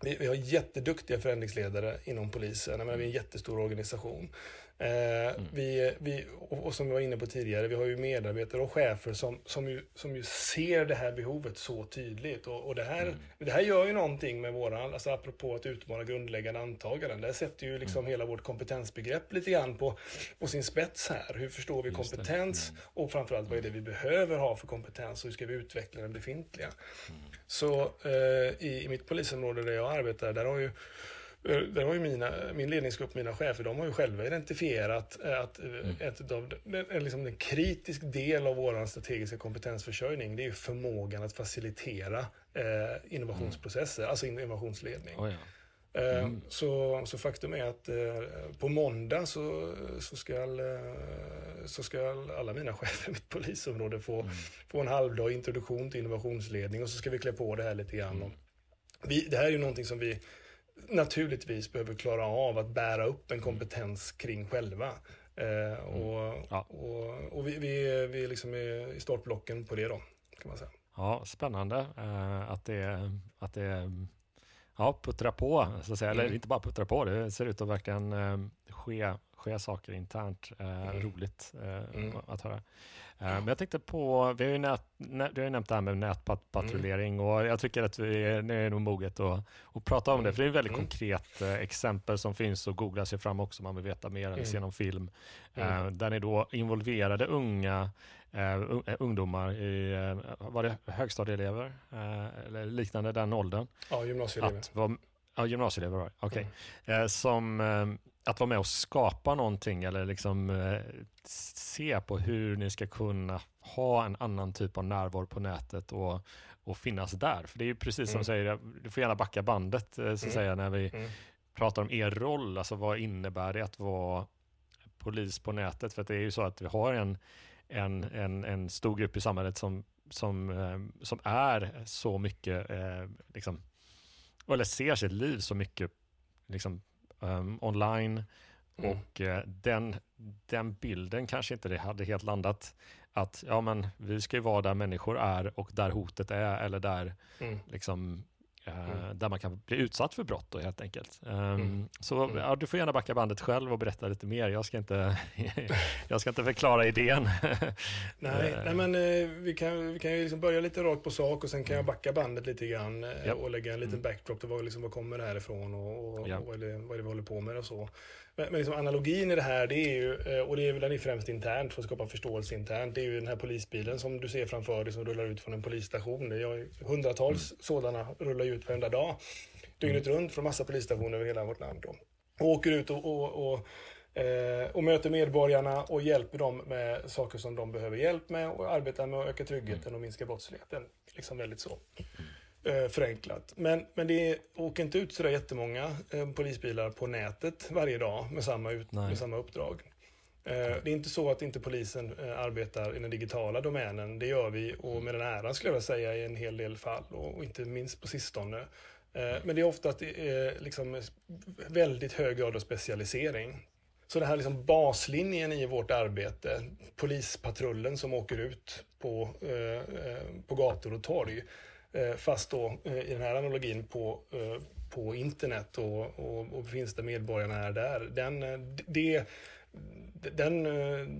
vi, vi har jätteduktiga förändringsledare inom polisen. Men vi är en jättestor organisation. Eh, mm. vi, vi, och, som vi var inne på tidigare, vi har ju medarbetare och chefer som, som, ju, som ju ser det här behovet så tydligt. Och, och det, här, mm. det här gör ju någonting med våran, alltså apropå att utmana grundläggande antaganden. Det sätter ju liksom mm. hela vårt kompetensbegrepp lite grann på, på sin spets här. Hur förstår vi kompetens? Mm. Och framförallt vad är det vi behöver ha för kompetens och hur ska vi utveckla den befintliga? Mm. Så eh, i, i mitt polisområde där jag arbetar, där har ju där har ju mina, min ledningsgrupp, mina chefer, de har ju själva identifierat att eh, mm. ett av, en, liksom en kritisk del av vår strategiska kompetensförsörjning, det är ju förmågan att facilitera eh, innovationsprocesser, mm. alltså innovationsledning. Oh ja. Eh, mm. Så, så faktum är att eh, på måndag så, så, ska, eh, så ska alla mina chefer i mitt polisområde få, mm. få en halvdag introduktion till innovationsledning och så ska vi klä på det här lite grann. Mm. Vi, det här är ju någonting som vi naturligtvis behöver klara av att bära upp en kompetens kring själva. Eh, och, mm. ja. och, och, vi, vi, vi liksom är i startblocken på det då, kan man säga. Ja, spännande eh, att det, att det ja, puttrar på, så att säga. Mm. eller inte bara puttrar på, det ser ut att verkligen eh, ske, ske saker internt. Eh, mm. Roligt eh, mm. att höra. Eh, men jag tänkte på, vi har ju, nät, nät, har ju nämnt det här med nätpatrullering mm. och jag tycker att vi är, det är nog moget att, att prata om det, för det är ett väldigt mm. konkret eh, exempel som finns och googla sig fram också om man vill veta mer eller mm. se någon film. Mm. Eh, där ni då involverade unga Uh, ungdomar i, uh, var det högstadieelever uh, eller liknande den åldern? Ja, gymnasieelever. Att var, ja, gymnasieelever var det. Okay. Mm. som att vara med och skapa någonting eller liksom eh, se på hur ni ska kunna ha en annan typ av närvaro på nätet och, och finnas där. För det är ju precis som mm. du säger, du får gärna backa bandet eh, så att mm. säga när vi mm. pratar om er roll, alltså vad innebär det att vara polis på nätet? För det är ju så att vi har en, en, en, en stor grupp i samhället som, som, eh, som är så mycket, eh, liksom, eller ser sitt liv så mycket liksom, um, online. Mm. Och uh, den, den bilden kanske inte det hade helt landat. Att ja, men vi ska ju vara där människor är och där hotet är eller där mm. liksom Eh, mm. Där man kan bli utsatt för brott då, helt enkelt. Um, mm. Så mm. ja, du får gärna backa bandet själv och berätta lite mer. Jag ska inte, jag ska inte förklara idén. nej, eh. nej, men eh, vi kan, vi kan ju liksom börja lite rakt på sak och sen kan jag mm. backa bandet lite grann eh, och lägga en liten mm. backdrop till vad, liksom, vad kommer det här ifrån och, och, ja. och vad, är det, vad är det vi håller på med och så. Men, men liksom analogin i det här, det är ju, eh, och det är väl den är främst internt för att skapa förståelse internt, det är ju den här polisbilen som du ser framför dig som rullar ut från en polisstation. Det är hundratals mm. sådana rullar ut varenda dag, dygnet mm. runt från massa polisstationer över hela vårt land. Då. Och åker ut och, och, och eh, och möter medborgarna och hjälper dem med saker som de behöver hjälp med och arbetar med att öka tryggheten mm. och minska brottsligheten. Liksom väldigt så. Mm eh, förenklat. Men, men det åker inte ut sådär jättemånga eh, polisbilar på nätet varje dag med samma, ut, med samma uppdrag. Eh, det är inte så att inte polisen eh, arbetar i den digitala domänen. Det gör vi och med den äran skulle jag vilja säga i en hel del fall och inte minst på sistone. Men det är oftast liksom väldigt hög grad av specialisering. Så det här liksom baslinjen i vårt arbete, polispatrullen som åker ut på, på gator och torg, fast då eh, i den här analogin på, eh, på internet och, och, och finns det medborgarna är där. Den, det, den,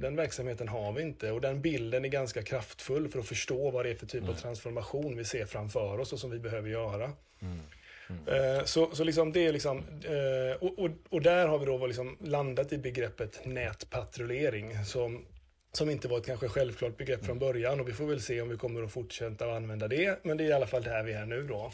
den verksamheten har vi inte och den bilden är ganska kraftfull för att förstå vad det är för typ mm. av transformation vi ser framför oss och som vi behöver göra. Mm. Mm. Så, så liksom det är liksom, och, och, och, där har vi då liksom landat i begreppet nätpatrullering som som inte var ett kanske självklart begrepp från början och vi får väl se om vi kommer att fortsätta använda det. Men det är i alla fall där vi är nu då.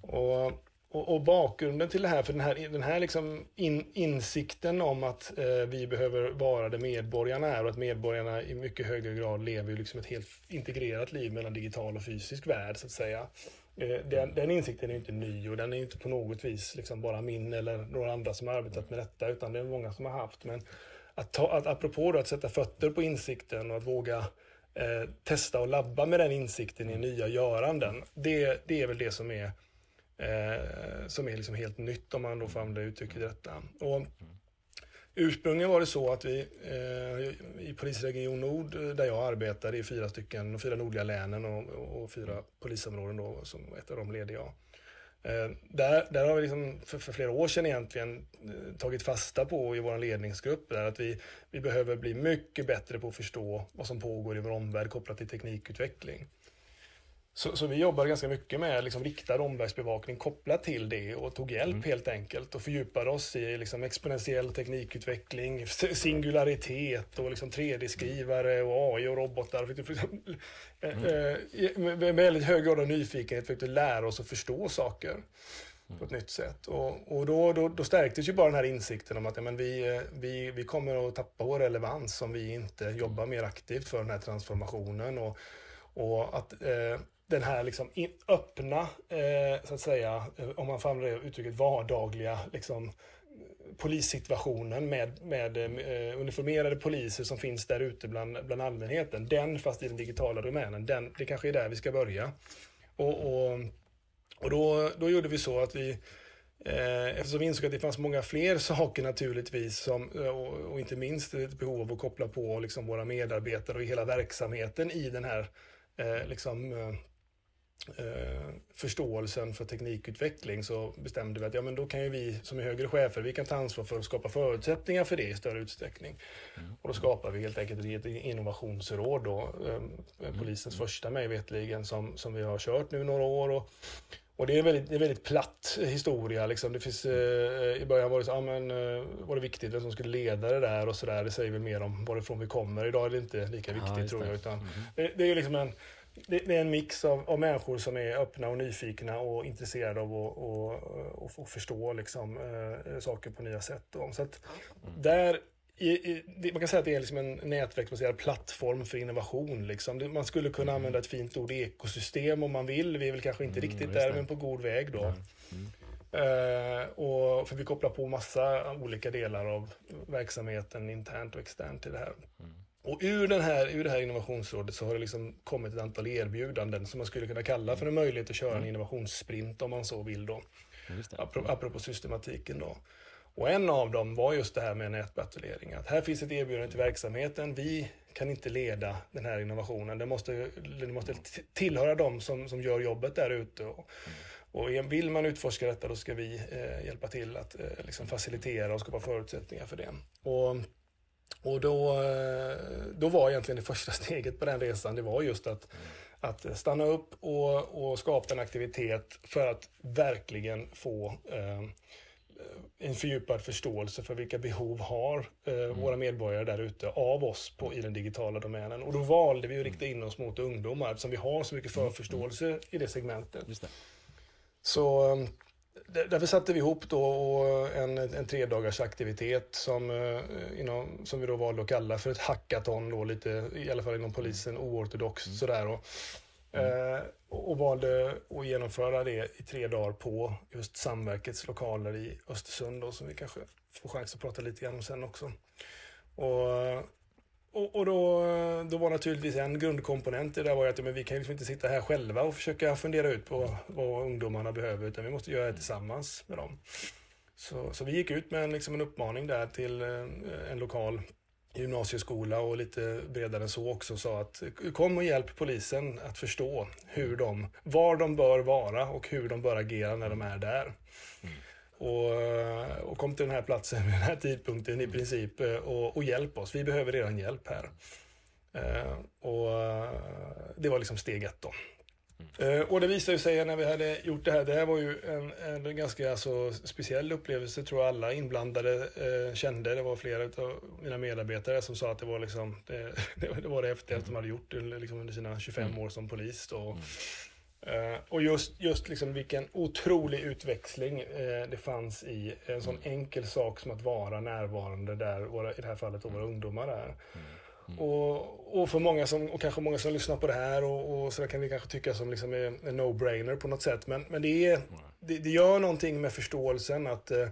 Och, och, och bakgrunden till det här, för den här, den här liksom in, insikten om att eh, vi behöver vara där medborgarna är och att medborgarna i mycket högre grad lever liksom ett helt integrerat liv mellan digital och fysisk värld så att säga. Eh, den, den, insikten är inte ny och den är inte på något vis liksom bara min eller några andra som har arbetat med detta utan det är många som har haft. Men att, ta, att apropå då, att sätta fötter på insikten och att våga eh, testa och labba med den insikten i nya göranden. Det, det är väl det som är, eh, som är liksom helt nytt om man då får använda uttrycket i detta. Och, Ursprungligen var det så att vi eh, i polisregion Nord, eh, där jag arbetar, det är fyra stycken, de fyra nordliga länen och, och fyra polisområden då, som ett av dem leder jag. Eh, där, där har vi liksom för, för, flera år sedan egentligen eh, tagit fasta på i vår ledningsgrupp där att vi, vi behöver bli mycket bättre på att förstå vad som pågår i vår omvärld kopplat till teknikutveckling. Så, så vi jobbar ganska mycket med liksom riktad omvärldsbevakning kopplat till det och tog hjälp mm. helt enkelt och fördjupade oss i liksom exponentiell teknikutveckling, singularitet och liksom 3D-skrivare och AI och robotar. Mm. Eh, med väldigt hög grad av nyfikenhet försökte lära oss att förstå saker mm. på ett nytt sätt. Och, och då, då, då, stärktes ju bara den här insikten om att ja, men vi, eh, vi, vi kommer att tappa vår relevans om vi inte jobbar mer aktivt för den här transformationen. Och, och att eh, den här liksom öppna, eh, så att säga, eh, om man får använda uttrycket, vardagliga liksom, polissituationen med, med eh, uniformerade poliser som finns där ute bland, bland allmänheten. Den, fast i den digitala domänen, den, det kanske är där vi ska börja. Och, och, och då, då gjorde vi så att vi eh, Eftersom vi insåg att det fanns många fler saker naturligtvis, som, eh, och, inte minst ett behov av att koppla på liksom våra medarbetare och hela verksamheten i den här liksom, eh, förståelsen för teknikutveckling så bestämde vi att ja, men då kan ju vi som är högre chefer, vi kan ta ansvar för att skapa förutsättningar för det i större utsträckning. Mm. Och då skapar vi helt enkelt ett innovationsråd då, eh, mm. polisens mm. första mig vetligen som, som vi har kört nu några år. Och, och det är väldigt, det är väldigt platt historia. Liksom. Det finns, eh, I början var det, så, ja, men, eh, var det viktigt vem som skulle leda det där och sådär. Det säger väl mer om varifrån vi kommer. Idag är det inte lika viktigt ja, tror jag. Utan mm. det, det, är liksom en, det, det, är en mix av, av, människor som är öppna och nyfikna och intresserade av att och, och, och förstå liksom, äh, saker på nya sätt. Då. Så att mm. där, i, i, man kan säga att det är liksom en nätverksbaserad plattform för innovation. Liksom. Man skulle kunna mm. använda ett fint ord ekosystem om man vill. Vi är väl kanske inte mm, riktigt där, men på god väg då. Uh, och för vi kopplar på massa olika delar av verksamheten internt och externt till det här. Mm. Och ur, den här, ur det här innovationsrådet så har det liksom kommit ett antal erbjudanden som man skulle kunna kalla för en möjlighet att köra en mm. innovationssprint om man så vill då. Apropå, apropå systematiken då. Och en av dem var just det här med nätbatulering. Att här finns ett erbjudande till verksamheten. Vi kan inte leda den här innovationen. Den måste, den måste tillhöra dem som, som gör jobbet där ute. Och, mm. och vill man utforska detta då ska vi eh, hjälpa till att eh, liksom facilitera och skapa förutsättningar för det. Och och då, eh, då var egentligen det första steget på den resan, det var just att, att stanna upp och, och skapa en aktivitet för att verkligen få eh, en fördjupad förståelse för vilka behov har eh, mm. våra medborgare där ute av oss på, i den digitala domänen. Och då valde vi att rikta in oss mot ungdomar eftersom vi har så mycket förförståelse i det segmentet. Det. Så eh, därför satte vi ihop då en, en tre dagars aktivitet som, eh, inom, som vi då valde att kalla för ett hackathon, då, lite, i alla fall inom polisen, oortodoxt mm. sådär. Och, mm. eh, och valde att genomföra det i tre dagar på just Samverkets lokaler i Östersund då, som vi kanske får chans att prata lite grann om sen också. Och och, och då, då var naturligtvis en grundkomponent i det var att men vi kan liksom inte sitta här själva och försöka fundera ut på vad ungdomarna behöver, utan vi måste göra det tillsammans med dem. Så, så vi gick ut med en, liksom en uppmaning där till eh, en lokal gymnasieskola och lite bredare än så också sa att kom och hjälp polisen att förstå hur de, var de bör vara och hur de bör agera när de är där. Mm och, eh, och kom till den här platsen vid den här tidpunkten i princip eh, och, och hjälp oss. Vi behöver redan hjälp här. Uh, och det var liksom steg ett då. Mm. och det visade sig när vi hade gjort det här, det här var ju en, en ganska alltså, speciell upplevelse tror jag alla inblandade uh, kände. Det var flera av mina medarbetare som sa att det var liksom, det, det var det häftigaste de hade gjort liksom, under sina 25 mm. år som polis. Då. Mm. Uh, och just, just liksom vilken otrolig utväxling uh, det fanns i en sån mm. enkel sak som att vara närvarande där våra, i det här fallet våra ungdomar är. Mm. Mm. Och, och, för många som, och kanske många som lyssnar på det här och, och så kan det kanske tycka som liksom är en no-brainer på något sätt. Men, men det, är, det, det gör någonting med förståelsen att uh,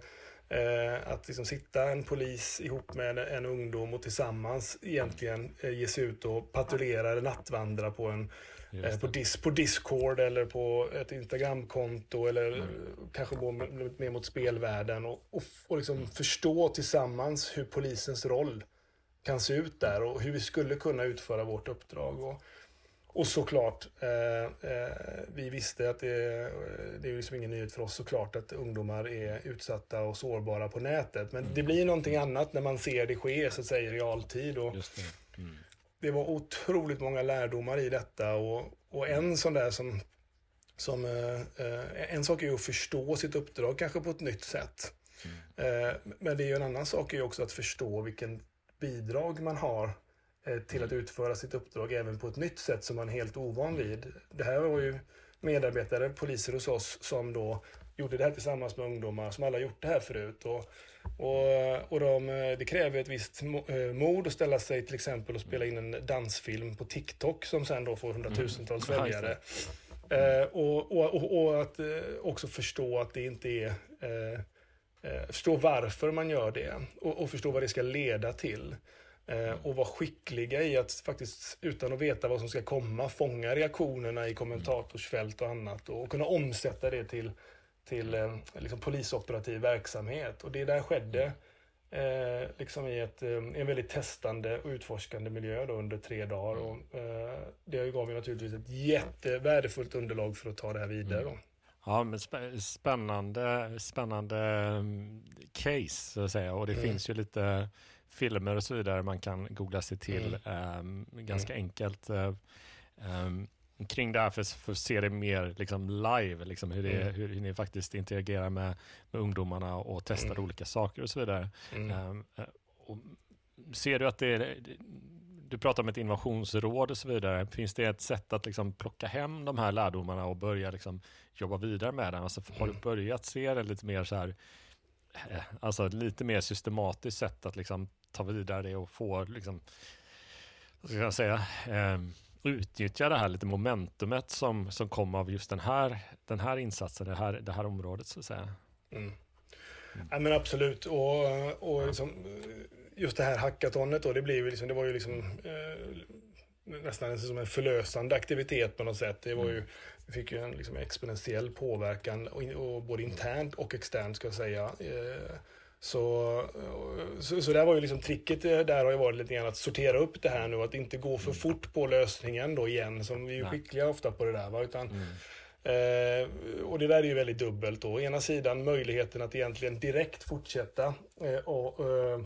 att liksom sitta en polis ihop med en ungdom och tillsammans egentligen ge sig ut och patrullera eller nattvandra på en Eh, på, dis, på Discord eller på ett Instagramkonto eller mm. kanske gå mer mot spelvärlden och, och, och liksom mm. förstå tillsammans hur polisens roll kan se ut där och hur vi skulle kunna utföra vårt uppdrag. Och, och såklart, eh, eh, vi visste att det, det är liksom ingen nyhet för oss såklart att ungdomar är utsatta och sårbara på nätet. Men det blir någonting annat när man ser det ske så att säga, i realtid. Och. Mm. Det. var otroligt många lärdomar i detta och, och en sån där som, som eh, eh en sak är att förstå sitt uppdrag kanske på ett nytt sätt. Mm. Eh, men det är ju en annan sak är också att förstå vilken bidrag man har Eh, till att utföra sitt uppdrag även på ett nytt sätt som man är helt ovan vid. Det här var ju medarbetare, poliser hos oss, som då gjorde det här tillsammans med ungdomar som alla gjort det här förut. Och, och, och de, eh, det kräver ett visst eh, mod att ställa sig till exempel och spela in en dansfilm på TikTok som sen då får hundratusentals mm. följare. Eh, och, och, och, att eh, också förstå att det inte är eh, förstå varför man gör det och, och förstå vad det ska leda till. Eh, och vara skickliga i att faktiskt, utan att veta vad som ska komma, fånga reaktionerna i kommentatorsfält och annat och kunna omsätta det till, till eh, liksom polisoperativ verksamhet. Och det där skedde eh, liksom i ett, eh, en väldigt testande och utforskande miljö då under tre dagar. Och, eh, det gav ju naturligtvis ett jättevärdefullt underlag för att ta det här vidare. Då. Ja, men spännande, spännande mm, case så att säga. Och det mm. finns ju lite filmer och så vidare man kan googla sig till mm. um, ganska mm. enkelt. Um, kring det här för, för att se det mer liksom live, liksom hur, det, mm. hur, hur, ni faktiskt interagerar med, med ungdomarna och testar mm. olika saker och så vidare. Um, och ser du att det är, du pratar om ett innovationsråd och så vidare. Finns det ett sätt att liksom plocka hem de här lärdomarna och börja liksom jobba vidare med den? Alltså, har du mm. börjat se det lite mer så här, eh, alltså lite mer systematiskt sätt att liksom ta vidare det och få, liksom, vad ska jag säga, eh, utnyttja det här lite momentumet som, som kom av just den här, den här insatsen, det här, det här området så att säga. Mm. Mm. Ja, men absolut, och, och liksom, just det här hackatonet då, det, blev liksom, det var ju liksom eh, nästan som en förlösande aktivitet på något sätt. Det var ju, vi fick ju en liksom, exponentiell påverkan, och, och både internt och externt ska jag säga. Eh, så, så, så där var ju liksom tricket eh, där har ju varit lite grann att sortera upp det här nu, att inte gå för mm. fort på lösningen då igen, som vi är skickliga ofta på det där. Va? Utan, mm. Eh, och det där är ju väldigt dubbelt då. Å ena sidan möjligheten att egentligen direkt fortsätta eh, och eh,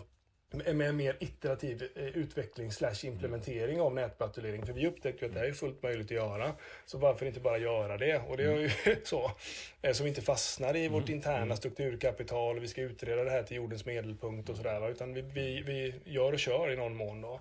med en mer iterativ eh, utveckling slash implementering av nätpatrullering. För vi upptäckte ju att det här är fullt möjligt att göra. Så varför inte bara göra det? Och det är ju så. Eh, vi inte fastnar i vårt mm. interna mm. strukturkapital och vi ska utreda det här till jordens medelpunkt och sådär. Utan vi, vi, vi gör och kör i någon mån då.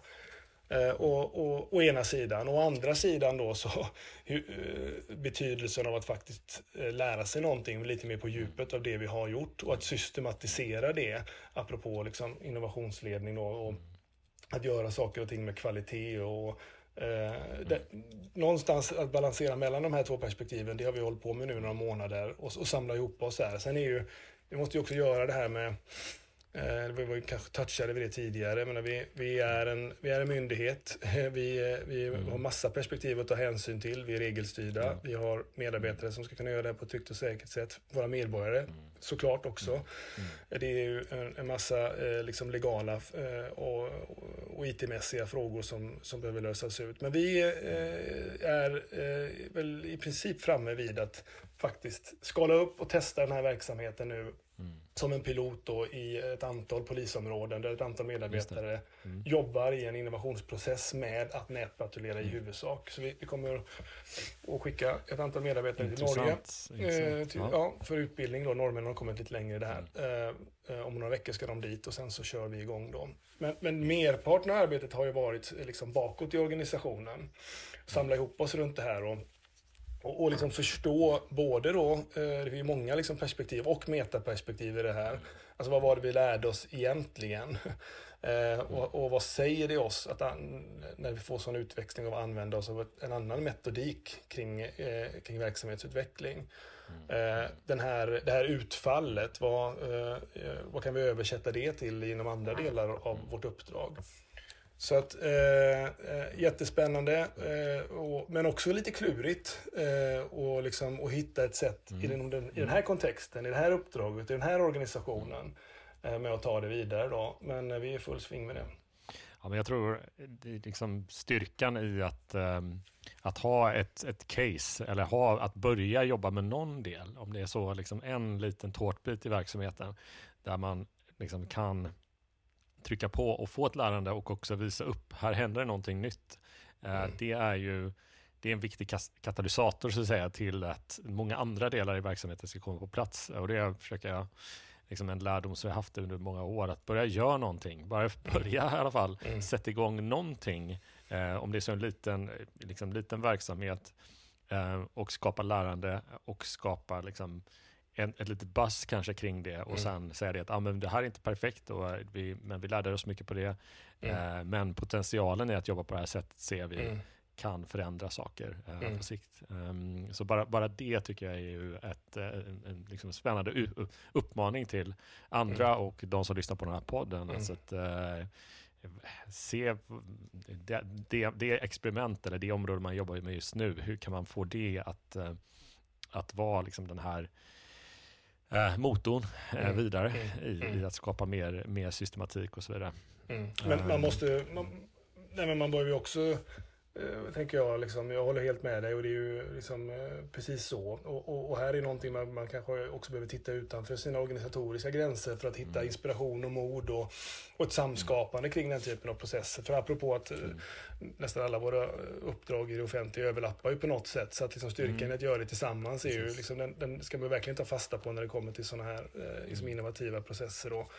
Eh, och, och, å ena sidan. Å andra sidan då så hur, eh, betydelsen av att faktiskt eh, lära sig någonting lite mer på djupet av det vi har gjort och att systematisera det apropå liksom innovationsledning då, och att göra saker och ting med kvalitet och eh, det, någonstans att balansera mellan de här två perspektiven, det har vi hållit på med nu några månader och, och samla ihop oss här. Sen är ju, vi måste ju också göra det här med vi var kanske touchade vid det tidigare, men vi, vi, är en, vi är en myndighet. Vi, vi mm. har massa perspektiv att ta hänsyn till. Vi är regelstyrda. Mm. Vi har medarbetare som ska kunna göra det på ett tryggt och säkert sätt. Våra medborgare mm. såklart också. Mm. mm. Det är ju en, en massa eh, liksom legala eh, och, och IT-mässiga frågor som, som behöver lösas ut. Men vi är väl i princip framme vid att faktiskt skala upp och testa den här verksamheten nu Mm. Som en pilot då i ett antal polisområden där ett antal medarbetare mm. jobbar i en innovationsprocess med att nätpatrullera mm. i huvudsak. Så vi, vi, kommer att skicka ett antal medarbetare till Norge eh, till, ja. ja. för utbildning. Då. Norrmännen har kommit lite längre i det här. Mm. Eh, om några veckor ska de dit och sen så kör vi igång då. Men, men merparten av arbetet har ju varit liksom bakåt i organisationen. Samla ihop oss runt det här och och, och liksom förstå både då, eh, det är många liksom perspektiv och metaperspektiv i det här. Alltså vad var det vi lärde oss egentligen? Eh, och, och, vad säger det oss att an, när vi får sån utväxling av att använda oss av en annan metodik kring, eh, kring verksamhetsutveckling? Eh, den här, det här utfallet, vad, vad kan vi översätta det till inom andra delar av vårt uppdrag? Så att eh, eh, jättespännande, eh, och, men också lite klurigt. Eh, och liksom, och hitta ett sätt mm. i, den, i den här kontexten, i det här uppdraget, i den här organisationen. Eh, med att ta det vidare då. Men eh, vi är full sving med det. Ja, men jag tror liksom styrkan i att, um, att ha ett, ett case eller ha, att börja jobba med någon del, om det är så liksom en liten tårtbit i verksamheten där man liksom kan trycka på och få ett lärande och också visa upp, här händer det någonting nytt. Uh, mm. Det är ju det är en viktig katalysator så att säga till att många andra delar i verksamheten ska komma på plats och det försöker jag liksom en lärdom som jag haft under många år, att börja göra någonting. Bara börja i alla fall, mm. sätta igång någonting. Eh, om det är så en liten, liksom, liten verksamhet eh, och skapa lärande och skapa liksom, en, ett litet buzz kanske kring det och mm. sen säga det att ah, men det här är inte perfekt, och vi, men vi lärde oss mycket på det. Mm. Eh, men potentialen i att jobba på det här sättet ser vi mm kan förändra saker eh, mm. på sikt. Um, så bara, bara det tycker jag är ju ett, eh, en, en liksom spännande uppmaning till andra mm. och de som lyssnar på den här podden. Mm. Alltså att, uh, se det, det, det, experiment eller det område man jobbar med just nu, hur kan man få det att, uh, att vara liksom den här uh, motorn mm. vidare mm. I, i, mm. att skapa mer, mer systematik och så vidare. Men man måste, man, nej men man bör ju också Eh, tänker jag, liksom, jag håller helt med dig och det är ju liksom, eh, precis så. Och, och, och, här är någonting man, man kanske också behöver titta utanför sina organisatoriska gränser för att hitta mm. inspiration och mod och, och ett samskapande kring den typen av processer. För apropå att eh, mm. nästan alla våra uppdrag i det offentliga överlappar ju på något sätt. Så att liksom styrkan mm. i att göra det tillsammans är ju, liksom, den, den, ska man verkligen ta fasta på när det kommer till sådana här eh, liksom mm. innovativa processer. Och,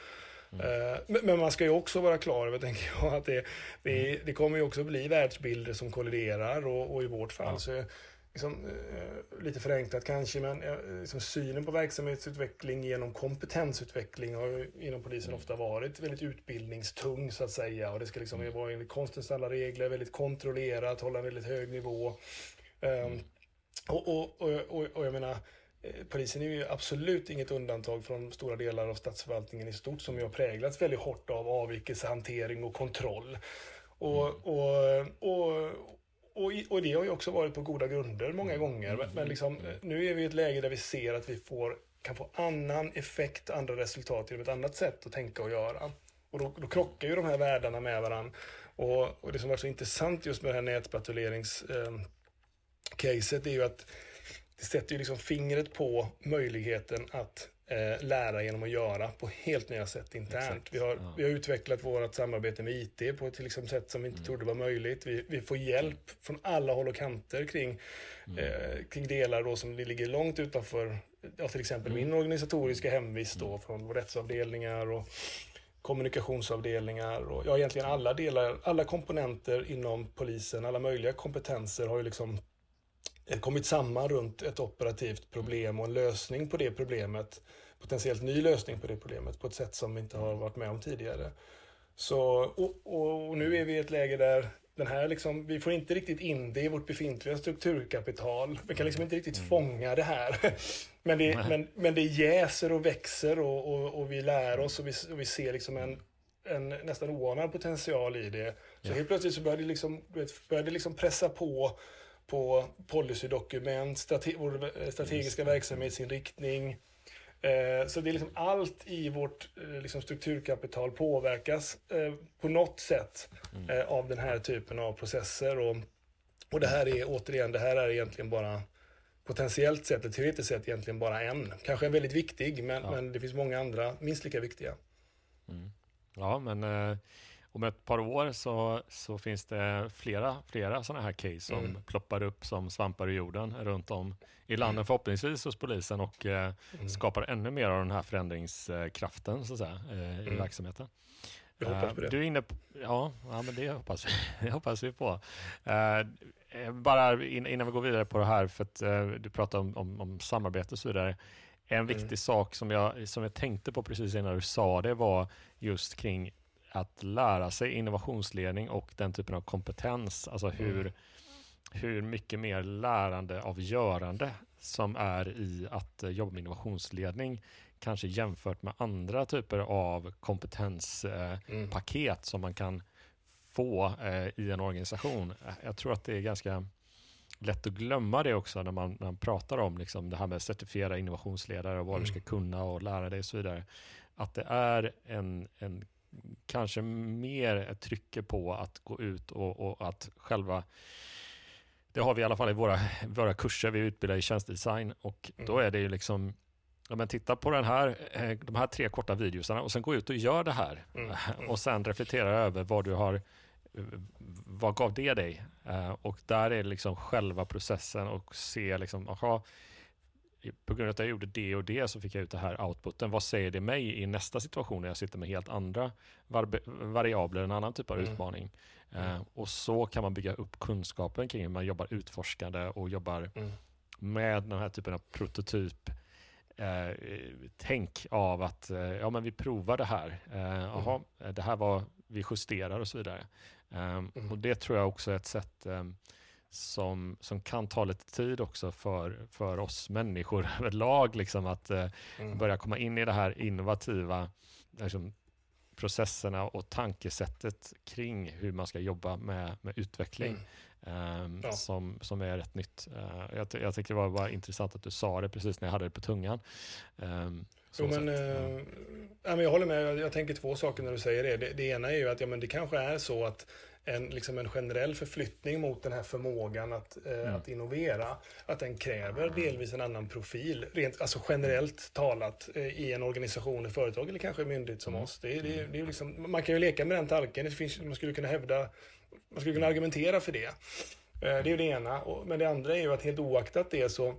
Mm. Men man ska ju också vara klar över, tänker jag, att det, det, mm. det kommer ju också bli världsbilder som kolliderar och, och i vårt fall ja. så liksom, eh, lite förenklat kanske, men liksom synen på verksamhetsutveckling genom kompetensutveckling har ju inom polisen mm. ofta varit väldigt utbildningstung så att säga. Och det ska liksom mm. vara enligt konstens alla regler, väldigt kontrollerat, hålla en väldigt hög nivå. Um, och, och, och, och, jag menar, Eh, polisen är ju absolut inget undantag från stora delar av statsförvaltningen i stort som ju har präglats väldigt hårt av avvikelsehantering och kontroll. Och, mm. och, och, och, och, det har ju också varit på goda grunder många mm. gånger. Men, liksom, mm. nu är vi i ett läge där vi ser att vi får, kan få annan effekt, andra resultat genom ett annat sätt att tänka och göra. Och då, då krockar ju de här världarna med varandra. Och, och det som var så intressant just med det här nätpatrulleringscaset eh, är ju att det sätter ju liksom fingret på möjligheten att eh, lära genom att göra på helt nya sätt internt. Vi har, ja. vi har utvecklat vårt samarbete med IT på ett liksom, sätt som vi inte mm. trodde var möjligt. Vi, vi får hjälp från alla håll och kanter kring, mm. eh, kring delar då som ligger långt utanför ja, till exempel mm. min organisatoriska hemvist då, mm. från rättsavdelningar och kommunikationsavdelningar och ja, egentligen alla delar, alla komponenter inom polisen, alla möjliga kompetenser har ju liksom kommit samman runt ett operativt problem och en lösning på det problemet, potentiellt ny lösning på det problemet på ett sätt som vi inte har varit med om tidigare. Så, och, och, nu är vi i ett läge där den här liksom, vi får inte riktigt in det i vårt befintliga strukturkapital. Vi kan liksom inte riktigt mm. fånga det här. Men det, men, men det jäser och växer och, och, och vi lär oss och vi, och vi ser liksom en, en nästan oanad potential i det. Så helt plötsligt så börjar det liksom, börjar det liksom pressa på på policydokument, strate strategiska verksamhetsinriktning. Eh, så det är liksom allt i vårt eh, liksom strukturkapital påverkas eh, på något sätt mm. av den här typen av processer. Och, och det här är återigen, det här är egentligen bara potentiellt sett, eller teoretiskt sett egentligen bara en. Kanske en väldigt viktig, men, ja. men det finns många andra minst lika viktiga. Mm. Ja, men om ett par år så, så finns det flera, flera sådana här case som mm. ploppar upp som svampar i jorden runt om i landet mm. förhoppningsvis hos polisen och eh, mm. skapar ännu mer av den här förändringskraften så att säga, eh, i mm. verksamheten. Jag hoppas på det. Du är inne på, ja, ja men det hoppas vi, det hoppas vi på. Uh, bara innan vi går vidare på det här, för att du pratar om, om, om, samarbete och så vidare. En mm. viktig sak som jag, som jag tänkte på precis innan du sa det var just kring att lära sig innovationsledning och den typen av kompetens, alltså hur, mm. hur mycket mer lärande av görande som är i att jobba med innovationsledning, kanske jämfört med andra typer av kompetenspaket mm. som man kan få eh, i en organisation. Jag tror att det är ganska lätt att glömma det också när man, när man pratar om liksom det här med certifiera innovationsledare och vad mm. du ska kunna och lära dig och så vidare. Att det är en, en kanske mer trycker på att gå ut och, och, att själva det har vi i alla fall i våra, våra kurser, vi utbildar i tjänstedesign och mm. då är det ju liksom Ja, men titta på den här, eh, de här tre korta videosarna och sen gå ut och gör det här. Mm. Mm. Och sen reflektera över vad du har, vad gav det dig? Uh, och där är liksom själva processen och se liksom, aha, på grund av att jag gjorde det och det så fick jag ut det här outputen. Vad säger det mig i nästa situation när jag sitter med helt andra variabler, en annan typ av mm. utmaning? Uh, och så kan man bygga upp kunskapen kring hur man jobbar utforskande och jobbar mm. med den här typen av prototyp eh, tänk av att eh, ja, men vi provar det här. Eh, aha, mm. Det här var, vi justerar och så vidare. Um, mm. Och det tror jag också är ett sätt um, som, som kan ta lite tid också för, för oss människor överlag, liksom att uh, mm. börja komma in i det här innovativa liksom, processerna och tankesättet kring hur man ska jobba med, med utveckling. Mm. Um, ja. som, som är rätt nytt. Uh, jag, jag tycker det var, var intressant att du sa det precis när jag hade det på tungan. Um, jo, men, ja, men jag håller med, jag, jag, tänker två saker när du säger det. Det, det ena är ju att ja, men det kanske är så att en, liksom en generell förflyttning mot den här förmågan att, eh, mm. att innovera, att den kräver delvis en annan profil, rent, alltså generellt talat, eh, i en organisation, ett företag eller kanske en myndighet som mm. oss. Det, det, det är liksom, man kan ju leka med den tanken, det finns, man skulle kunna hävda man skulle kunna argumentera för det. Eh, det är ju det ena. Men det andra är ju att helt oaktat det så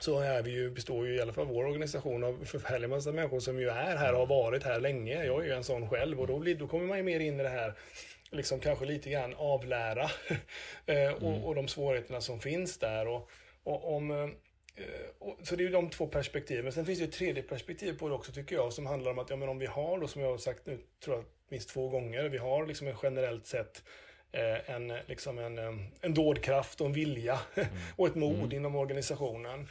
så är vi ju, består ju i alla fall vår organisation av förfärliga massa människor som ju är här och har varit här länge. Jag är ju en sån själv och då, blir, då kommer man ju mer in i det här, liksom kanske lite grann avlära eh, och, mm. och de svårigheterna som finns där. Och, och om, eh, och, så det är ju de två perspektiven. Sen finns det ett tredje perspektiv på det också tycker jag som handlar om att ja, men om vi har då som jag har sagt nu tror jag minst två gånger, vi har liksom en generellt sett Eh, en, liksom en, eh, en dådkraft och en vilja mm. och ett mod mm. inom organisationen.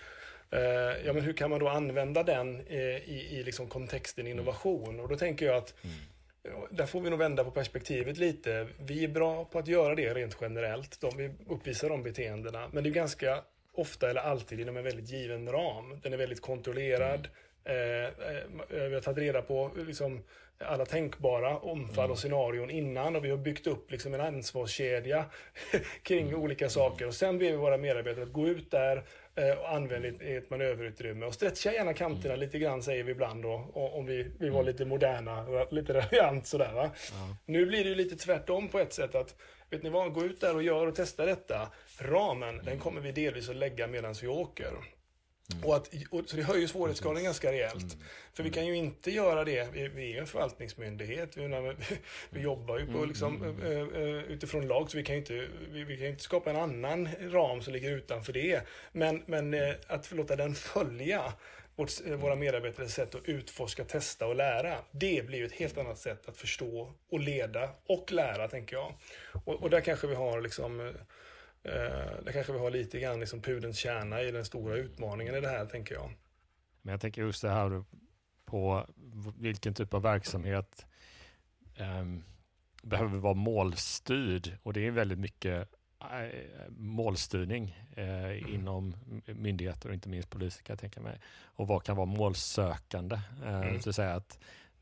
Eh, ja, men hur kan man då använda den i, i liksom kontexten mm. innovation? Och då tänker jag att mm. Där får vi nog vända på perspektivet lite. Vi är bra på att göra det rent generellt. De, vi uppvisar de beteendena. Men det är ganska ofta eller alltid inom en väldigt given ram. Den är väldigt kontrollerad. Mm. Eh, vi har tagit reda på liksom, alla tänkbara omfall mm. och scenarion innan och vi har byggt upp liksom en ansvarskedja kring mm. olika saker. Och sen ber vi våra medarbetare att gå ut där eh, och använda ett manöverutrymme och stretcha gärna kanterna mm. lite grann säger vi ibland då, om vi, vi var mm. lite moderna, lite raljant sådär va. Ja. Nu blir det ju lite tvärtom på ett sätt att Vet ni vad, gå ut där och gör och testa detta. Ramen, den mm. kommer vi delvis att lägga medan vi åker. Mm. Och att, och, så det höjer svårighetsgraden ganska rejält. Mm. För vi kan ju inte göra det, vi, vi är en förvaltningsmyndighet, vi, vi, jobbar ju på, mm. liksom, uh, utifrån lag, så vi kan ju inte, vi, vi, kan inte skapa en annan ram som ligger utanför det. Men, men uh, att låta den följa vårt, våra medarbetares sätt att utforska, testa och lära. Det blir ju ett helt annat sätt att förstå och leda och lära, tänker jag. Och, och där kanske vi har liksom Eh, det kanske vi har lite grann liksom pudens kärna i den stora utmaningen i det här, tänker jag. Men jag tänker just det här på vilken typ av verksamhet eh, behöver vara målstyrd och det är väldigt mycket eh, målstyrning eh, mm. inom myndigheter och inte minst poliser kan jag tänka mig. Och vad kan vara målsökande? Eh, mm. Så att säga att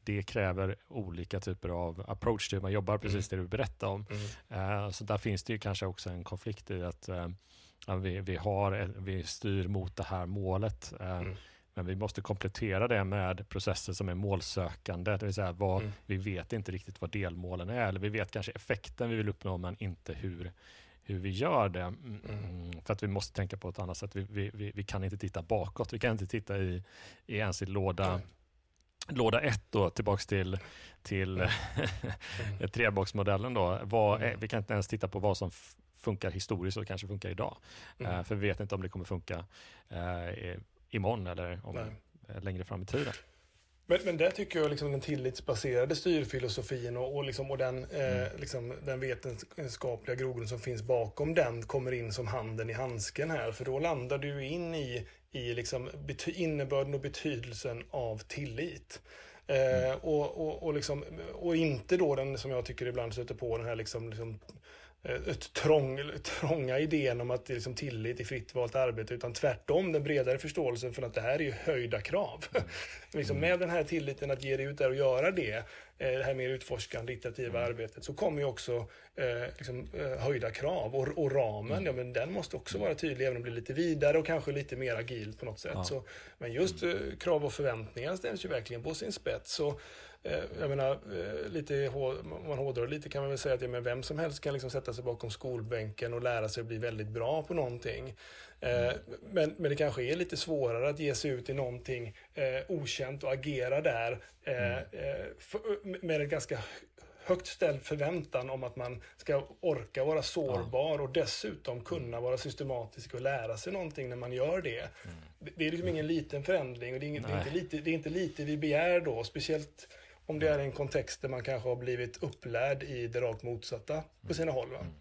det kräver olika typer av approach till hur man jobbar, precis mm. det du berättade om. Mm. Uh, så där finns det ju kanske också en konflikt i att uh, vi, vi, har, vi styr mot det här målet. Uh, mm. Men vi måste komplettera det med processer som är målsökande, det vill säga vad, mm. vi vet inte riktigt vad delmålen är, eller vi vet kanske effekten vi vill uppnå, men inte hur, hur vi gör det. Mm. mm. För att vi måste tänka på ett annat sätt. Vi, vi, vi, kan inte titta bakåt. Vi kan inte titta i, i ens i låda låda ett då, tillbaks till, till mm. treboxmodellen då. Vad, mm. Vi kan inte ens titta på vad som funkar historiskt och kanske funkar idag. Mm. Uh, för vi vet inte om det kommer funka uh, imorgon eller om, uh, längre fram i tiden. Men, men där tycker jag liksom den tillitsbaserade styrfilosofin och, och, liksom, och den, eh, mm. liksom, den vetenskapliga grogrunden som finns bakom den kommer in som handen i handsken här. För då landar du in i i liksom innebörden och betydelsen av tillit. Eh, mm. och, och, och, liksom, och inte då den som jag tycker ibland stöter på, den här liksom, liksom ett trång, trånga idén om att det är liksom tillit till fritt valt arbete, utan tvärtom den bredare förståelsen för att det här är höjda krav. Mm. liksom med den här tilliten att ge dig ut där och göra det, det här mer utforskande, iterativa mm. arbetet, så kommer ju också eh, liksom, höjda krav. Och, och ramen, mm. ja men den måste också vara tydlig, även om det blir lite vidare och kanske lite mer agilt på något sätt. Ja. Så, men just eh, krav och förväntningar ställs ju verkligen på sin spets. Så, Eh, jag menar, eh, lite, man hårdrar lite kan man väl säga att ja, men vem som helst kan liksom sätta sig bakom skolbänken och lära sig att bli väldigt bra på någonting. Mm. Men, men det kanske är lite svårare att ge sig ut i någonting eh, okänt och agera där eh, för, med en ganska högt ställd förväntan om att man ska orka vara sårbar och dessutom kunna vara systematisk och lära sig någonting när man gör det. Mm. Det är liksom ingen liten förändring och det är, ingen, det är, inte, lite, det är inte lite vi begär då, speciellt om det är en kontext där man kanske har blivit upplärd i det rakt motsatta på sina håll. Va? Mm.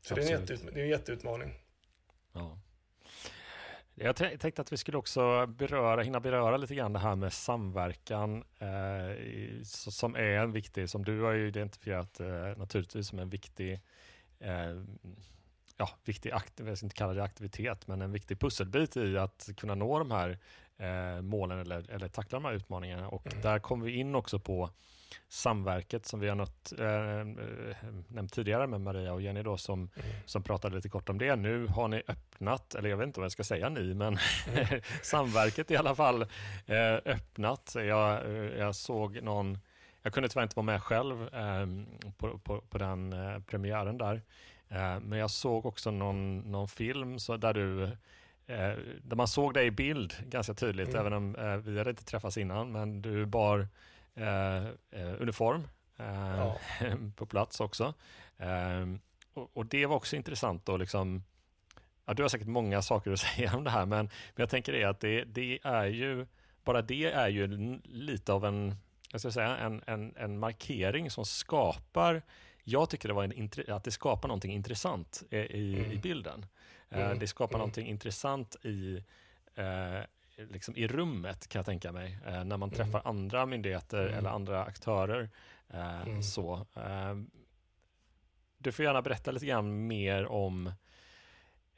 Så det är, en jätteut, det är en jätteutmaning. Ja. Jag tänkte att vi skulle också beröra, hinna beröra lite grann det här med samverkan eh, som är en viktig, som du har ju identifierat eh, naturligtvis som en viktig eh, ja, viktig, jag ska inte kalla det aktivitet, men en viktig pusselbit i att kunna nå de här eh, målen eller, eller tackla de här utmaningarna. Och mm. där kommer vi in också på samverket som vi har nött, eh, nämnt tidigare med Maria och Jenny då, som, mm. som pratade lite kort om det. Nu har ni öppnat, eller jag vet inte vad jag ska säga ni, men mm. samverket i alla fall eh, öppnat. Jag, eh, jag såg någon, jag kunde tyvärr inte vara med själv eh, på, på, på, den eh, premiären där, eh, men jag såg också någon, någon film så där du Eh, där man såg dig i bild ganska tydligt, mm. även om eh, vi hade inte träffats innan, men du bar eh, eh uniform eh, ja. på plats också. Ehm, och, och, det var också intressant då, liksom, ja, du har säkert många saker att säga om det här, men, men jag tänker det att det, det är ju, bara det är ju lite av en, jag ska säga, en, en, en markering som skapar jag tycker det var en, att det skapar någonting intressant i, i, mm. i bilden. Eh, mm. Det skapar mm. någonting intressant i, eh, liksom i rummet kan jag tänka mig. Eh, när man mm. träffar mm. andra myndigheter eller andra aktörer. Mm. Så, du får gärna berätta lite grann mer om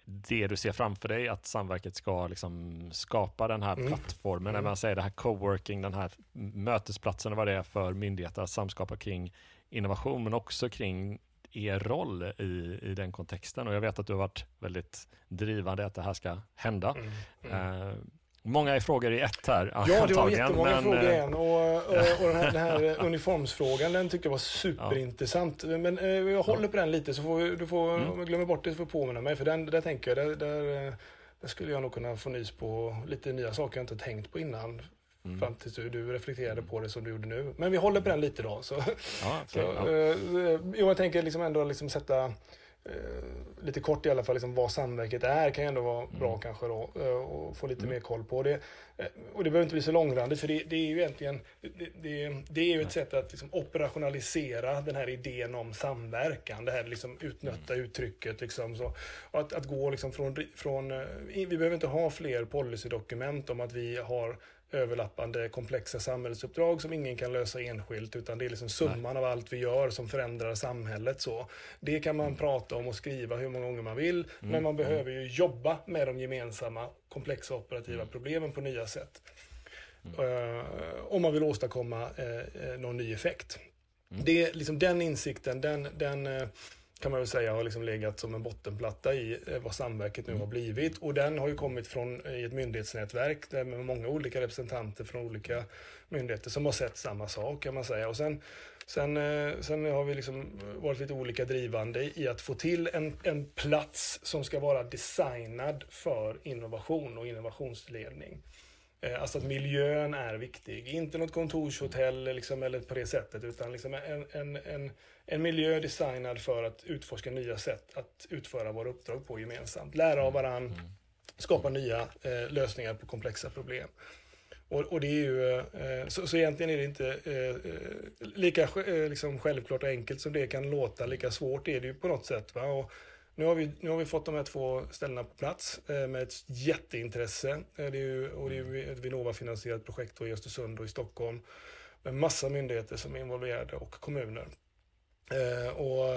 det du ser framför dig, att Samverket ska liksom skapa den här mm. plattformen, mm. när man säger det här coworking, den här mötesplatsen och vad det är för myndigheter att samskapa kring innovation, men också kring er roll i, i den kontexten. Och jag vet att du har varit väldigt drivande att det här ska hända. Mm, mm. Uh, många frågor i ett här. Ja, det var jättemånga men, frågor igen. Eh, och, och, och den, här, den här uniformsfrågan, den tyckte jag var superintressant. Men uh, jag håller på den lite, så får vi, du får, mm. om jag glömmer bort det så får du påminna mig. För den, där tänker jag, där, där, där skulle jag nog kunna få nys på lite nya saker jag inte tänkt på innan. Mm. Fram tills du, du reflekterade på det som du gjorde nu. Men vi håller på den lite då. Så, ja, okay, så, ja. Eh, jag tänker liksom ändå liksom sätta eh, lite kort i alla fall, liksom vad samverket är kan ju ändå vara mm. bra kanske då. Eh, och få lite mm. mer koll på det. Och det behöver inte bli så långrandigt för det, det är ju egentligen det, det, det, är ju ett sätt att liksom operationalisera den här idén om samverkan. Det här liksom utnötta mm. uttrycket. Liksom så. Och att, att gå liksom från, från, vi behöver inte ha fler policydokument om att vi har överlappande komplexa samhällsuppdrag som ingen kan lösa enskilt utan det är liksom summan Nej. av allt vi gör som förändrar samhället. Så. Det kan man mm. prata om och skriva hur många gånger man vill mm. men man behöver ju jobba med de gemensamma komplexa operativa mm. problemen på nya sätt. Uh, om man vill åstadkomma uh, någon ny effekt. Mm. Det, liksom den insikten, den, den uh, kan man väl säga har liksom legat som en bottenplatta i vad Samverket nu har blivit. Och den har ju kommit från i ett myndighetsnätverk där med många olika representanter från olika myndigheter som har sett samma sak kan man säga. Och sen, sen, sen har vi liksom varit lite olika drivande i att få till en, en plats som ska vara designad för innovation och innovationsledning. Eh, alltså att miljön är viktig. Inte något kontorshotell liksom, eller på det sättet utan liksom en, en, en, en miljö designad för att utforska nya sätt att utföra våra uppdrag på gemensamt. Lära av varann, mm. skapa nya eh, lösningar på komplexa problem. Och, och det är ju, eh, så, så egentligen är det inte eh, eh lika eh, liksom självklart och enkelt som det kan låta, lika svårt är det ju på något sätt. Va? Och, nu har, vi, nu har vi fått de här två ställena på plats eh, med ett jätteintresse. Eh, det är ju, och det är ett Vinnova-finansierat projekt i Östersund och i Stockholm med massa myndigheter som är involverade och kommuner. Eh, och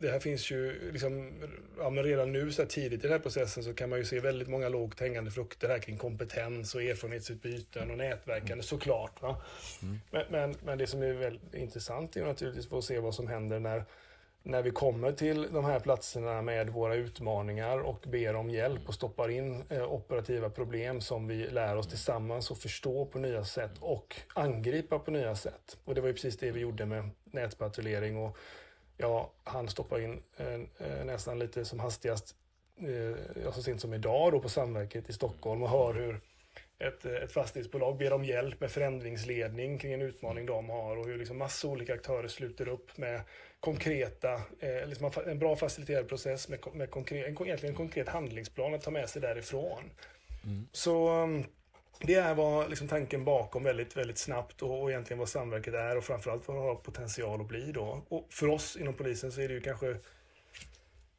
det här finns ju, liksom, ja, men redan nu så här tidigt i den här processen så kan man ju se väldigt många lågt hängande frukter här kring kompetens och erfarenhetsutbyten och nätverkande såklart. Va? Mm. Men, men, men, det som är väldigt intressant är naturligtvis att se vad som händer när, när vi kommer till de här platserna med våra utmaningar och ber om hjälp och stoppar in eh, operativa problem som vi lär oss tillsammans och förstå på nya sätt och angripa på nya sätt. Och det var ju precis det vi gjorde med nätpatrullering och ja, han stoppar in eh, eh, nästan lite som hastigast, eh, så sent som idag då på Samverket i Stockholm och hör hur ett, ett fastighetsbolag ber om hjälp med förändringsledning kring en utmaning de har och hur liksom massa olika aktörer sluter upp med konkreta, eh, liksom en bra faciliterad process med, med konkret, en, egentligen en konkret handlingsplan att ta med sig därifrån. Mm. Så mm, det är vad liksom, tanken bakom väldigt, väldigt snabbt och, och egentligen vad samverket är och framförallt vad det har potential att bli då. Och för oss inom polisen så är det ju kanske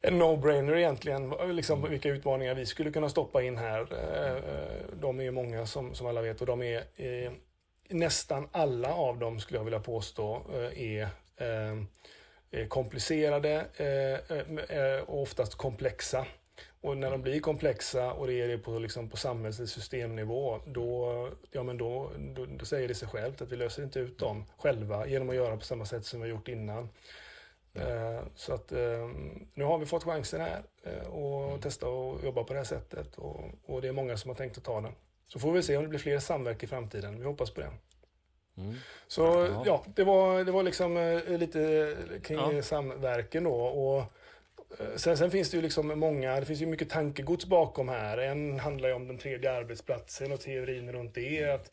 en no-brainer egentligen, liksom, mm. vilka utmaningar vi skulle kunna stoppa in här. Eh, eh, de är ju många som, som alla vet och de är eh, nästan alla av dem skulle jag vilja påstå är komplicerade och oftast komplexa. Och när de blir komplexa och det är det på, liksom, på samhälls eller systemnivå, då, ja, men då, då, då, säger det sig självt att vi löser inte ut dem själva genom att göra på samma sätt som vi har gjort innan. Eh, så att eh, nu har vi fått chansen här eh, och mm. testa att jobba på det här sättet och, och, det är många som har tänkt att ta den. Så får vi se om det blir fler samverk i framtiden. Vi hoppas på det. Mm. Så ja. ja, det var, det var liksom eh, lite kring ja. samverken då. Och, Eh, sen, sen, finns det ju liksom många, det finns ju mycket tankegods bakom här. En handlar ju om den tredje arbetsplatsen och teorin runt det. Att,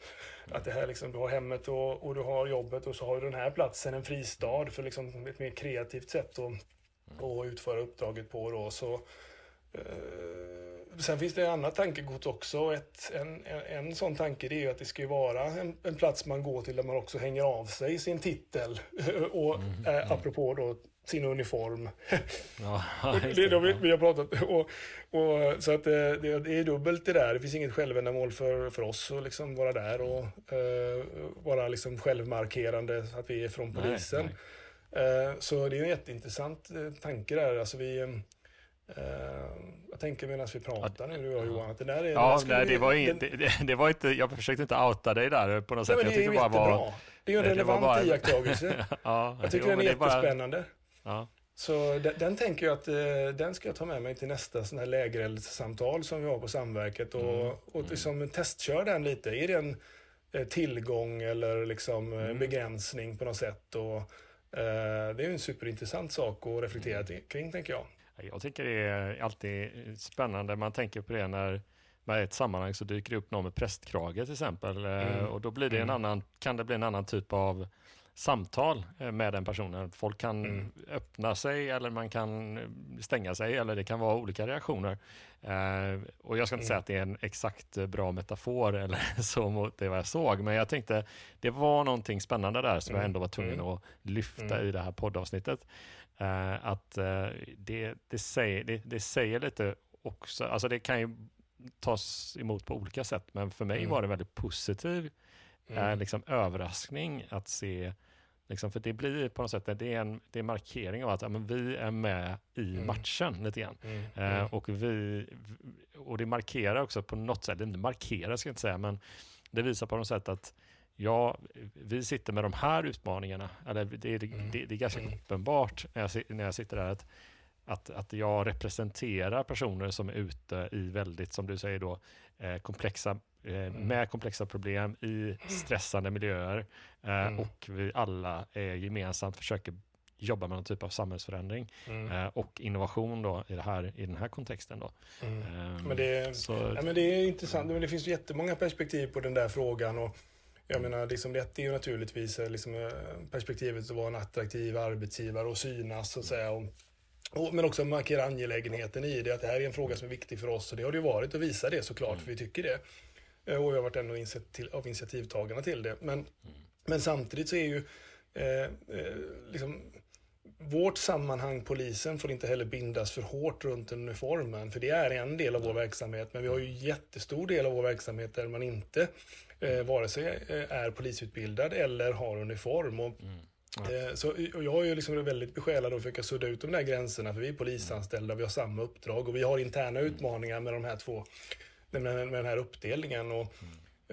att det här liksom, du har hemmet och, och du har jobbet och så har du den här platsen, en fristad för liksom ett mer kreativt sätt att, att utföra uppdraget på. Då. Så, eh, sen finns det annat tankegods också. Ett, en, en, en sån tanke det är ju att det ska vara en, en, plats man går till där man också hänger av sig sin titel. och mm, eh, apropå då sin uniform. Ja, det är vi, vi har pratat och, och, Så att det, det, är dubbelt det där. Det finns inget självändamål för, för oss att liksom vara där och uh, vara liksom självmarkerande att vi är från polisen. Nej, nej. Uh, så det är en jätteintressant uh, tanke där. Alltså vi, uh, jag tänker medan vi pratar nu, du och Johan, att det där är... Ja, nej, det, var in, det, det, var inte, jag försökte inte outa dig där på något sätt. Nej, men det jag är jättebra. Var, det är ju en relevant bara... iakttagelse. ja, jag tycker jo, den är jättespännande. Bara... Ja. Så den, den, tänker jag att eh, den ska jag ta med mig till nästa sån här lägereldssamtal som vi har på Samverket och, mm. och liksom testkör den lite. Är det en eh, tillgång eller liksom eh, mm. begränsning på något sätt? Och, eh, det är en superintressant sak att reflektera mm. kring, tänker jag. Jag tycker det är alltid spännande. Man tänker på det när med ett sammanhang så dyker det upp någon med prästkrage till exempel. Mm. Och då blir det en mm. annan, kan det bli en annan typ av samtal eh, med den personen. Folk kan mm. öppna sig eller man kan stänga sig eller det kan vara olika reaktioner. Eh, och jag ska inte mm. säga att det är en exakt bra metafor eller så mot det jag såg, men jag tänkte det var någonting spännande där som mm. jag ändå var tvungen mm. att lyfta mm. i det här poddavsnittet. Eh, att eh, det, det, säger, det, det säger lite också, alltså det kan ju tas emot på olika sätt, men för mig mm. var det väldigt positiv liksom, överraskning att se Liksom, för det blir på något sätt det är en det är markering av att ja, men vi är med i mm. matchen lite grann. Mm. Eh, mm. och, vi, och det markerar också på något sätt, det markerar ska jag inte säga, men det visar på något sätt att ja, vi sitter med de här utmaningarna. Eller det, är, mm. det, det är ganska mm. uppenbart när jag, när jag sitter där att, att, att jag representerar personer som är ute i väldigt, som du säger då, eh, komplexa. Med komplexa problem i stressande miljöer eh, mm. och vi alla gemensamt försöker jobba med någon typ av samhällsförändring mm. Eh, och innovation då i, det här, i den här kontexten. Då. Mm. Um, men, det, så, ja, men det är intressant, men det finns jättemånga perspektiv på den där frågan. Och jag menar, liksom, det är ju naturligtvis liksom, perspektivet att vara en attraktiv arbetsgivare och synas så att säga. Och, och, men också markera angelägenheten i det, att det här är en fråga som är viktig för oss. Och det har det ju varit att visa det såklart, mm. för vi tycker det. Eh, och jag har varit en av initiativtagarna till det. Men, mm. men samtidigt så är ju eh, eh, liksom, vårt sammanhang, polisen, får inte heller bindas för hårt runt uniformen. För det är en del av vår verksamhet. Men vi har ju jättestor del av vår verksamhet där man inte eh, vare sig eh, är polisutbildad eller har uniform. Och, mm. Så, och jag är ju liksom väldigt besjälad att försöka sudda ut de där gränserna, för vi är polisanställda, vi har samma uppdrag och vi har interna utmaningar med de här två, med, med den här uppdelningen. Och,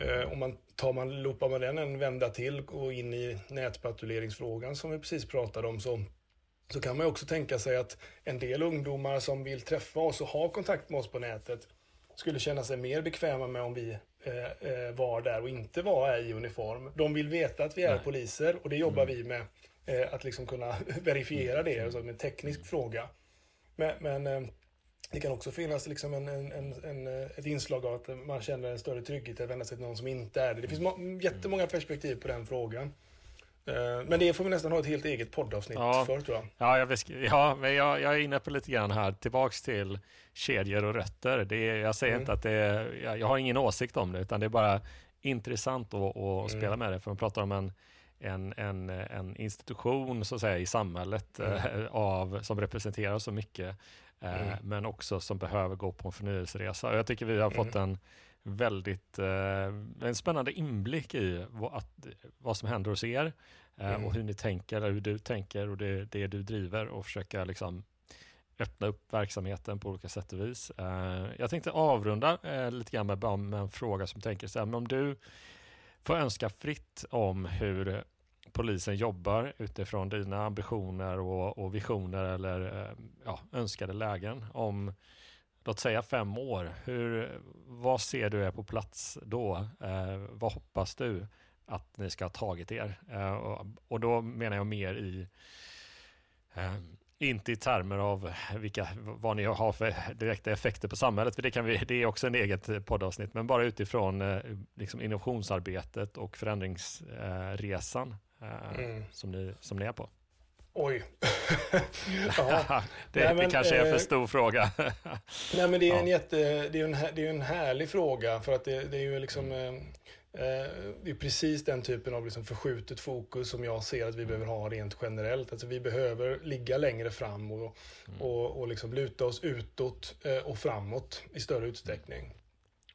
eh, om man tar man, loopar man den en vända till och in i nätpatrulleringsfrågan som vi precis pratade om, så, så kan man också tänka sig att en del ungdomar som vill träffa oss och ha kontakt med oss på nätet skulle känna sig mer bekväma med om vi eh, eh, var där och inte var i uniform. De vill veta att vi är Nej. poliser och det jobbar mm. vi med. Eh, att liksom kunna verifiera det, alltså en teknisk mm. fråga. Men, men eh, det kan också finnas liksom en, en, en, eh, ett inslag av att man känner en större trygghet att vända sig till någon som inte är det. Det finns jättemånga perspektiv på den frågan. Eh, men det får vi nästan ha ett helt eget poddavsnitt ja. för tror jag. Ja, jag, ja men jag, jag, är inne på lite grann här, tillbaks till kedjor och rötter. Det är, jag säger mm. inte att det är, jag, jag, har ingen åsikt om det, utan det är bara intressant att, att mm. spela med det. För man pratar om en, en, en, en institution så att säga, i samhället mm. äh, av, som representerar så mycket, äh, mm. men också som behöver gå på en förnyelseresa. Och jag tycker vi har fått mm. en väldigt eh, en spännande inblick i vad, att, vad som händer hos er eh, mm. och hur ni tänker, hur du tänker och det, det du driver och försöka liksom öppna upp verksamheten på olika sätt och vis. Eh, jag tänkte avrunda eh, lite grann med, med en fråga som tänker så här, men om du får önska fritt om hur polisen jobbar utifrån dina ambitioner och, och visioner eller eh, ja, önskade lägen om låt säga fem år, hur, vad ser du är på plats då? Eh, vad hoppas du att ni ska ha tagit er? Eh, och, och, då menar jag mer i, eh, inte i termer av vilka, vad ni har för direkta effekter på samhället, för det, kan vi, det är också en eget poddavsnitt, men bara utifrån eh, liksom innovationsarbetet och förändringsresan eh, mm. som, ni, som ni är på. Oj. ja. det, nej, men, det kanske är en för eh, stor fråga. nej, men det är en jätte, det är en, det är en härlig fråga för att det, det är ju liksom mm. Eh, det är precis den typen av liksom förskjutet fokus som jag ser att vi behöver ha rent generellt. Alltså vi behöver ligga längre fram och, mm. och, och liksom luta oss utåt eh, och framåt i större utsträckning.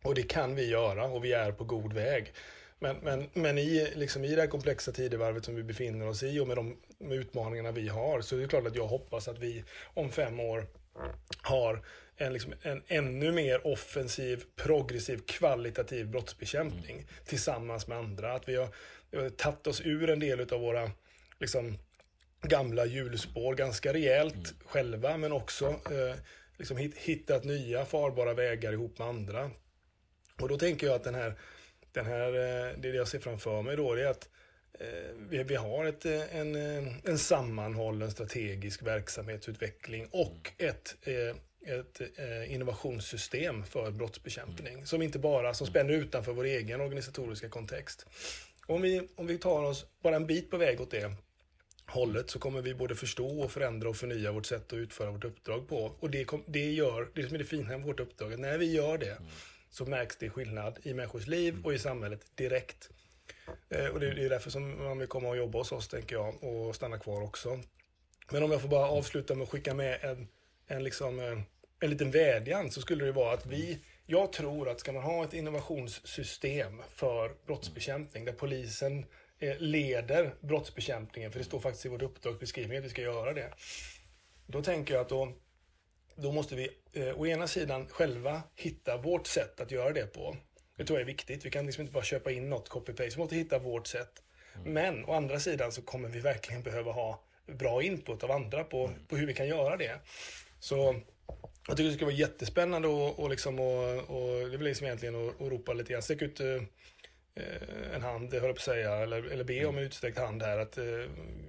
Och det kan vi göra och vi är på god väg. Men, men, men i, liksom i det här komplexa tidevarvet som vi befinner oss i och med de med utmaningarna vi har så är det klart att jag hoppas att vi om fem år har en, liksom, en ännu mer offensiv, progressiv, kvalitativ brottsbekämpning mm. tillsammans med andra. Att vi har, har tagit oss ur en del av våra liksom, gamla hjulspår ganska rejält mm. själva men också eh, liksom hittat nya farbara vägar ihop med andra. Och då tänker jag att den här den här, eh, det jag ser framför mig då, det är att eh, vi, har ett, eh, en, en sammanhållen strategisk verksamhetsutveckling och ett, ett eh, innovationssystem för brottsbekämpning mm. som inte bara som spänner utanför vår egen organisatoriska kontext. Om vi, om vi tar oss bara en bit på väg åt det hållet så kommer vi både förstå och förändra och förnya vårt sätt att utföra vårt uppdrag på. Och det, det gör, det som är det fina med vårt uppdrag, att när vi gör det mm så märks det skillnad i människors liv och i samhället direkt. Eh, och det är därför som man vill komma och jobba hos oss, tänker jag, och stanna kvar också. Men om jag får bara avsluta med att skicka med en, en, liksom, eh, en liten vädjan så skulle det vara att vi, jag tror att ska man ha ett innovationssystem för brottsbekämpning där polisen eh, leder brottsbekämpningen, för det står faktiskt i vårt uppdragsbeskrivning att vi ska göra det. Då tänker jag att då då måste vi eh, å ena sidan själva hitta vårt sätt att göra det på. Det tror jag är viktigt. Vi kan liksom inte bara köpa in något copy-paste. Vi måste hitta vårt sätt. Mm. Men å andra sidan så kommer vi verkligen behöva ha bra input av andra på, mm. på hur vi kan göra det. Så jag tycker det skulle vara jättespännande och, och, liksom, och, och det blir liksom egentligen att, att ropa lite grann. Stick ut eh, en hand, höll jag på att säga, eller, eller be om en utsträckt hand här. Att eh,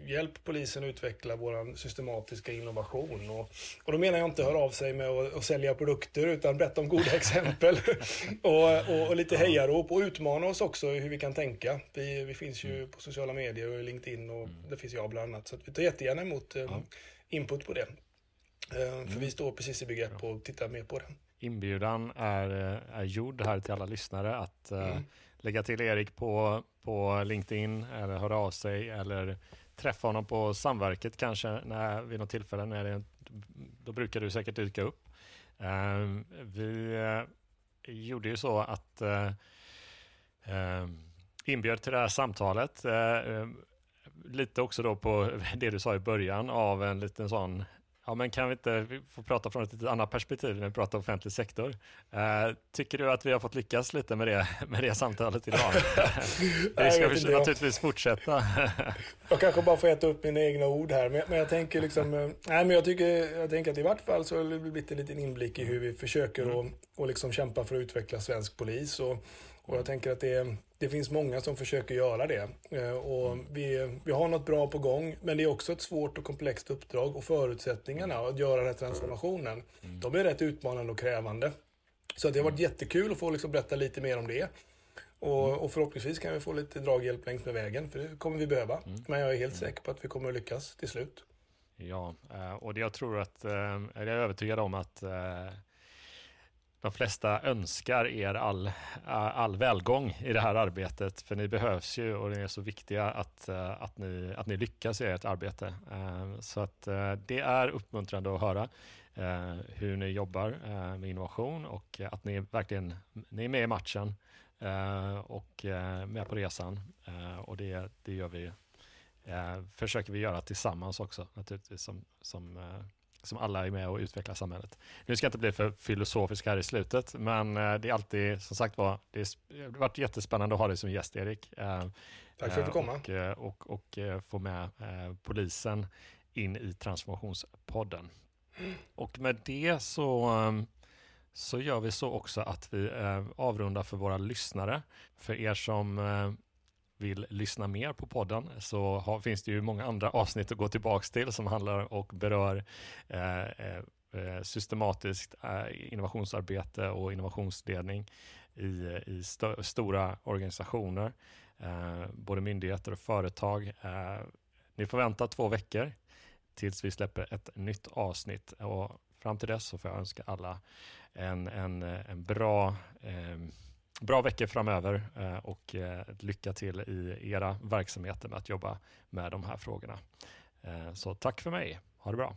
hjälp polisen utveckla vår systematiska innovation. Och, och då menar jag inte höra av sig med att, att sälja produkter utan berätta om goda exempel. och, och, och, lite hejarop och utmana oss också hur vi kan tänka. Vi, vi finns ju mm. på sociala medier och LinkedIn och mm. det finns jag bland annat. Så vi tar jättegärna emot eh, input på det. Eh, för mm. vi står precis i begrepp att titta mer på det. Inbjudan är, är gjord här till alla lyssnare att eh, mm lägga till Erik på, på LinkedIn eller höra av sig eller träffa honom på Samverket kanske när, vid något tillfälle. När det, då brukar du säkert dyka upp. Uh, vi uh, gjorde ju så att uh, inbjöd till det här samtalet lite också då på det du sa i början av en liten sån Ja, men kan vi inte få prata från ett lite annat perspektiv när vi pratar offentlig sektor? Uh, tycker du att vi har fått lyckas lite med det, med det samtalet idag? vi ska vi naturligtvis fortsätta. jag kanske bara får äta upp mina egna ord här, men, men jag tänker liksom, uh, nej men jag tycker, jag tänker att i vart fall så har det blivit en liten inblick i hur vi försöker mm. och, och liksom kämpa för att utveckla svensk polis och, och jag tänker att det, det finns många som försöker göra det. Eh, och vi, vi har något bra på gång, men det är också ett svårt och komplext uppdrag och förutsättningarna att göra den här transformationen, de är rätt utmanande och krävande. Så det har varit jättekul att få liksom berätta lite mer om det. Och, och, förhoppningsvis kan vi få lite draghjälp längs med vägen, för det kommer vi behöva. Men jag är helt säker på att vi kommer att lyckas till slut. Ja, eh, och jag tror att, eh, jag är övertygad om att de flesta önskar er all, eh, all välgång i det här arbetet, för ni behövs ju och ni är så viktiga att, eh, att, ni, att ni lyckas i ert arbete. Eh, så att det är uppmuntrande att höra hur ni jobbar med innovation och att ni verkligen ni är med i matchen och med på resan. Och det, det gör vi, försöker vi göra tillsammans också naturligtvis som, som som alla är med och utvecklar samhället. Nu ska jag inte bli för filosofisk här i slutet, men eh, det är alltid, som sagt var, det har varit jättespännande att ha dig som gäst, Erik. Eh, Tack för att du komma. Och, och, och, få med polisen in i transformationspodden. Mm. Och med det så, så gör vi så också att vi avrundar för våra lyssnare. För er som vill lyssna mer på podden så har, finns det ju många andra avsnitt att gå tillbaka till som handlar och berör eh, eh, eh systematiskt eh, innovationsarbete och innovationsledning i, i st stora organisationer, eh, både myndigheter och företag. Eh, ni får vänta två veckor tills vi släpper ett nytt avsnitt och fram till dess så får jag önska alla en, en, en bra eh, bra veckor framöver eh, och eh, lycka till i era verksamheter med att jobba med de här frågorna. Eh, så tack för mig. Ha det bra.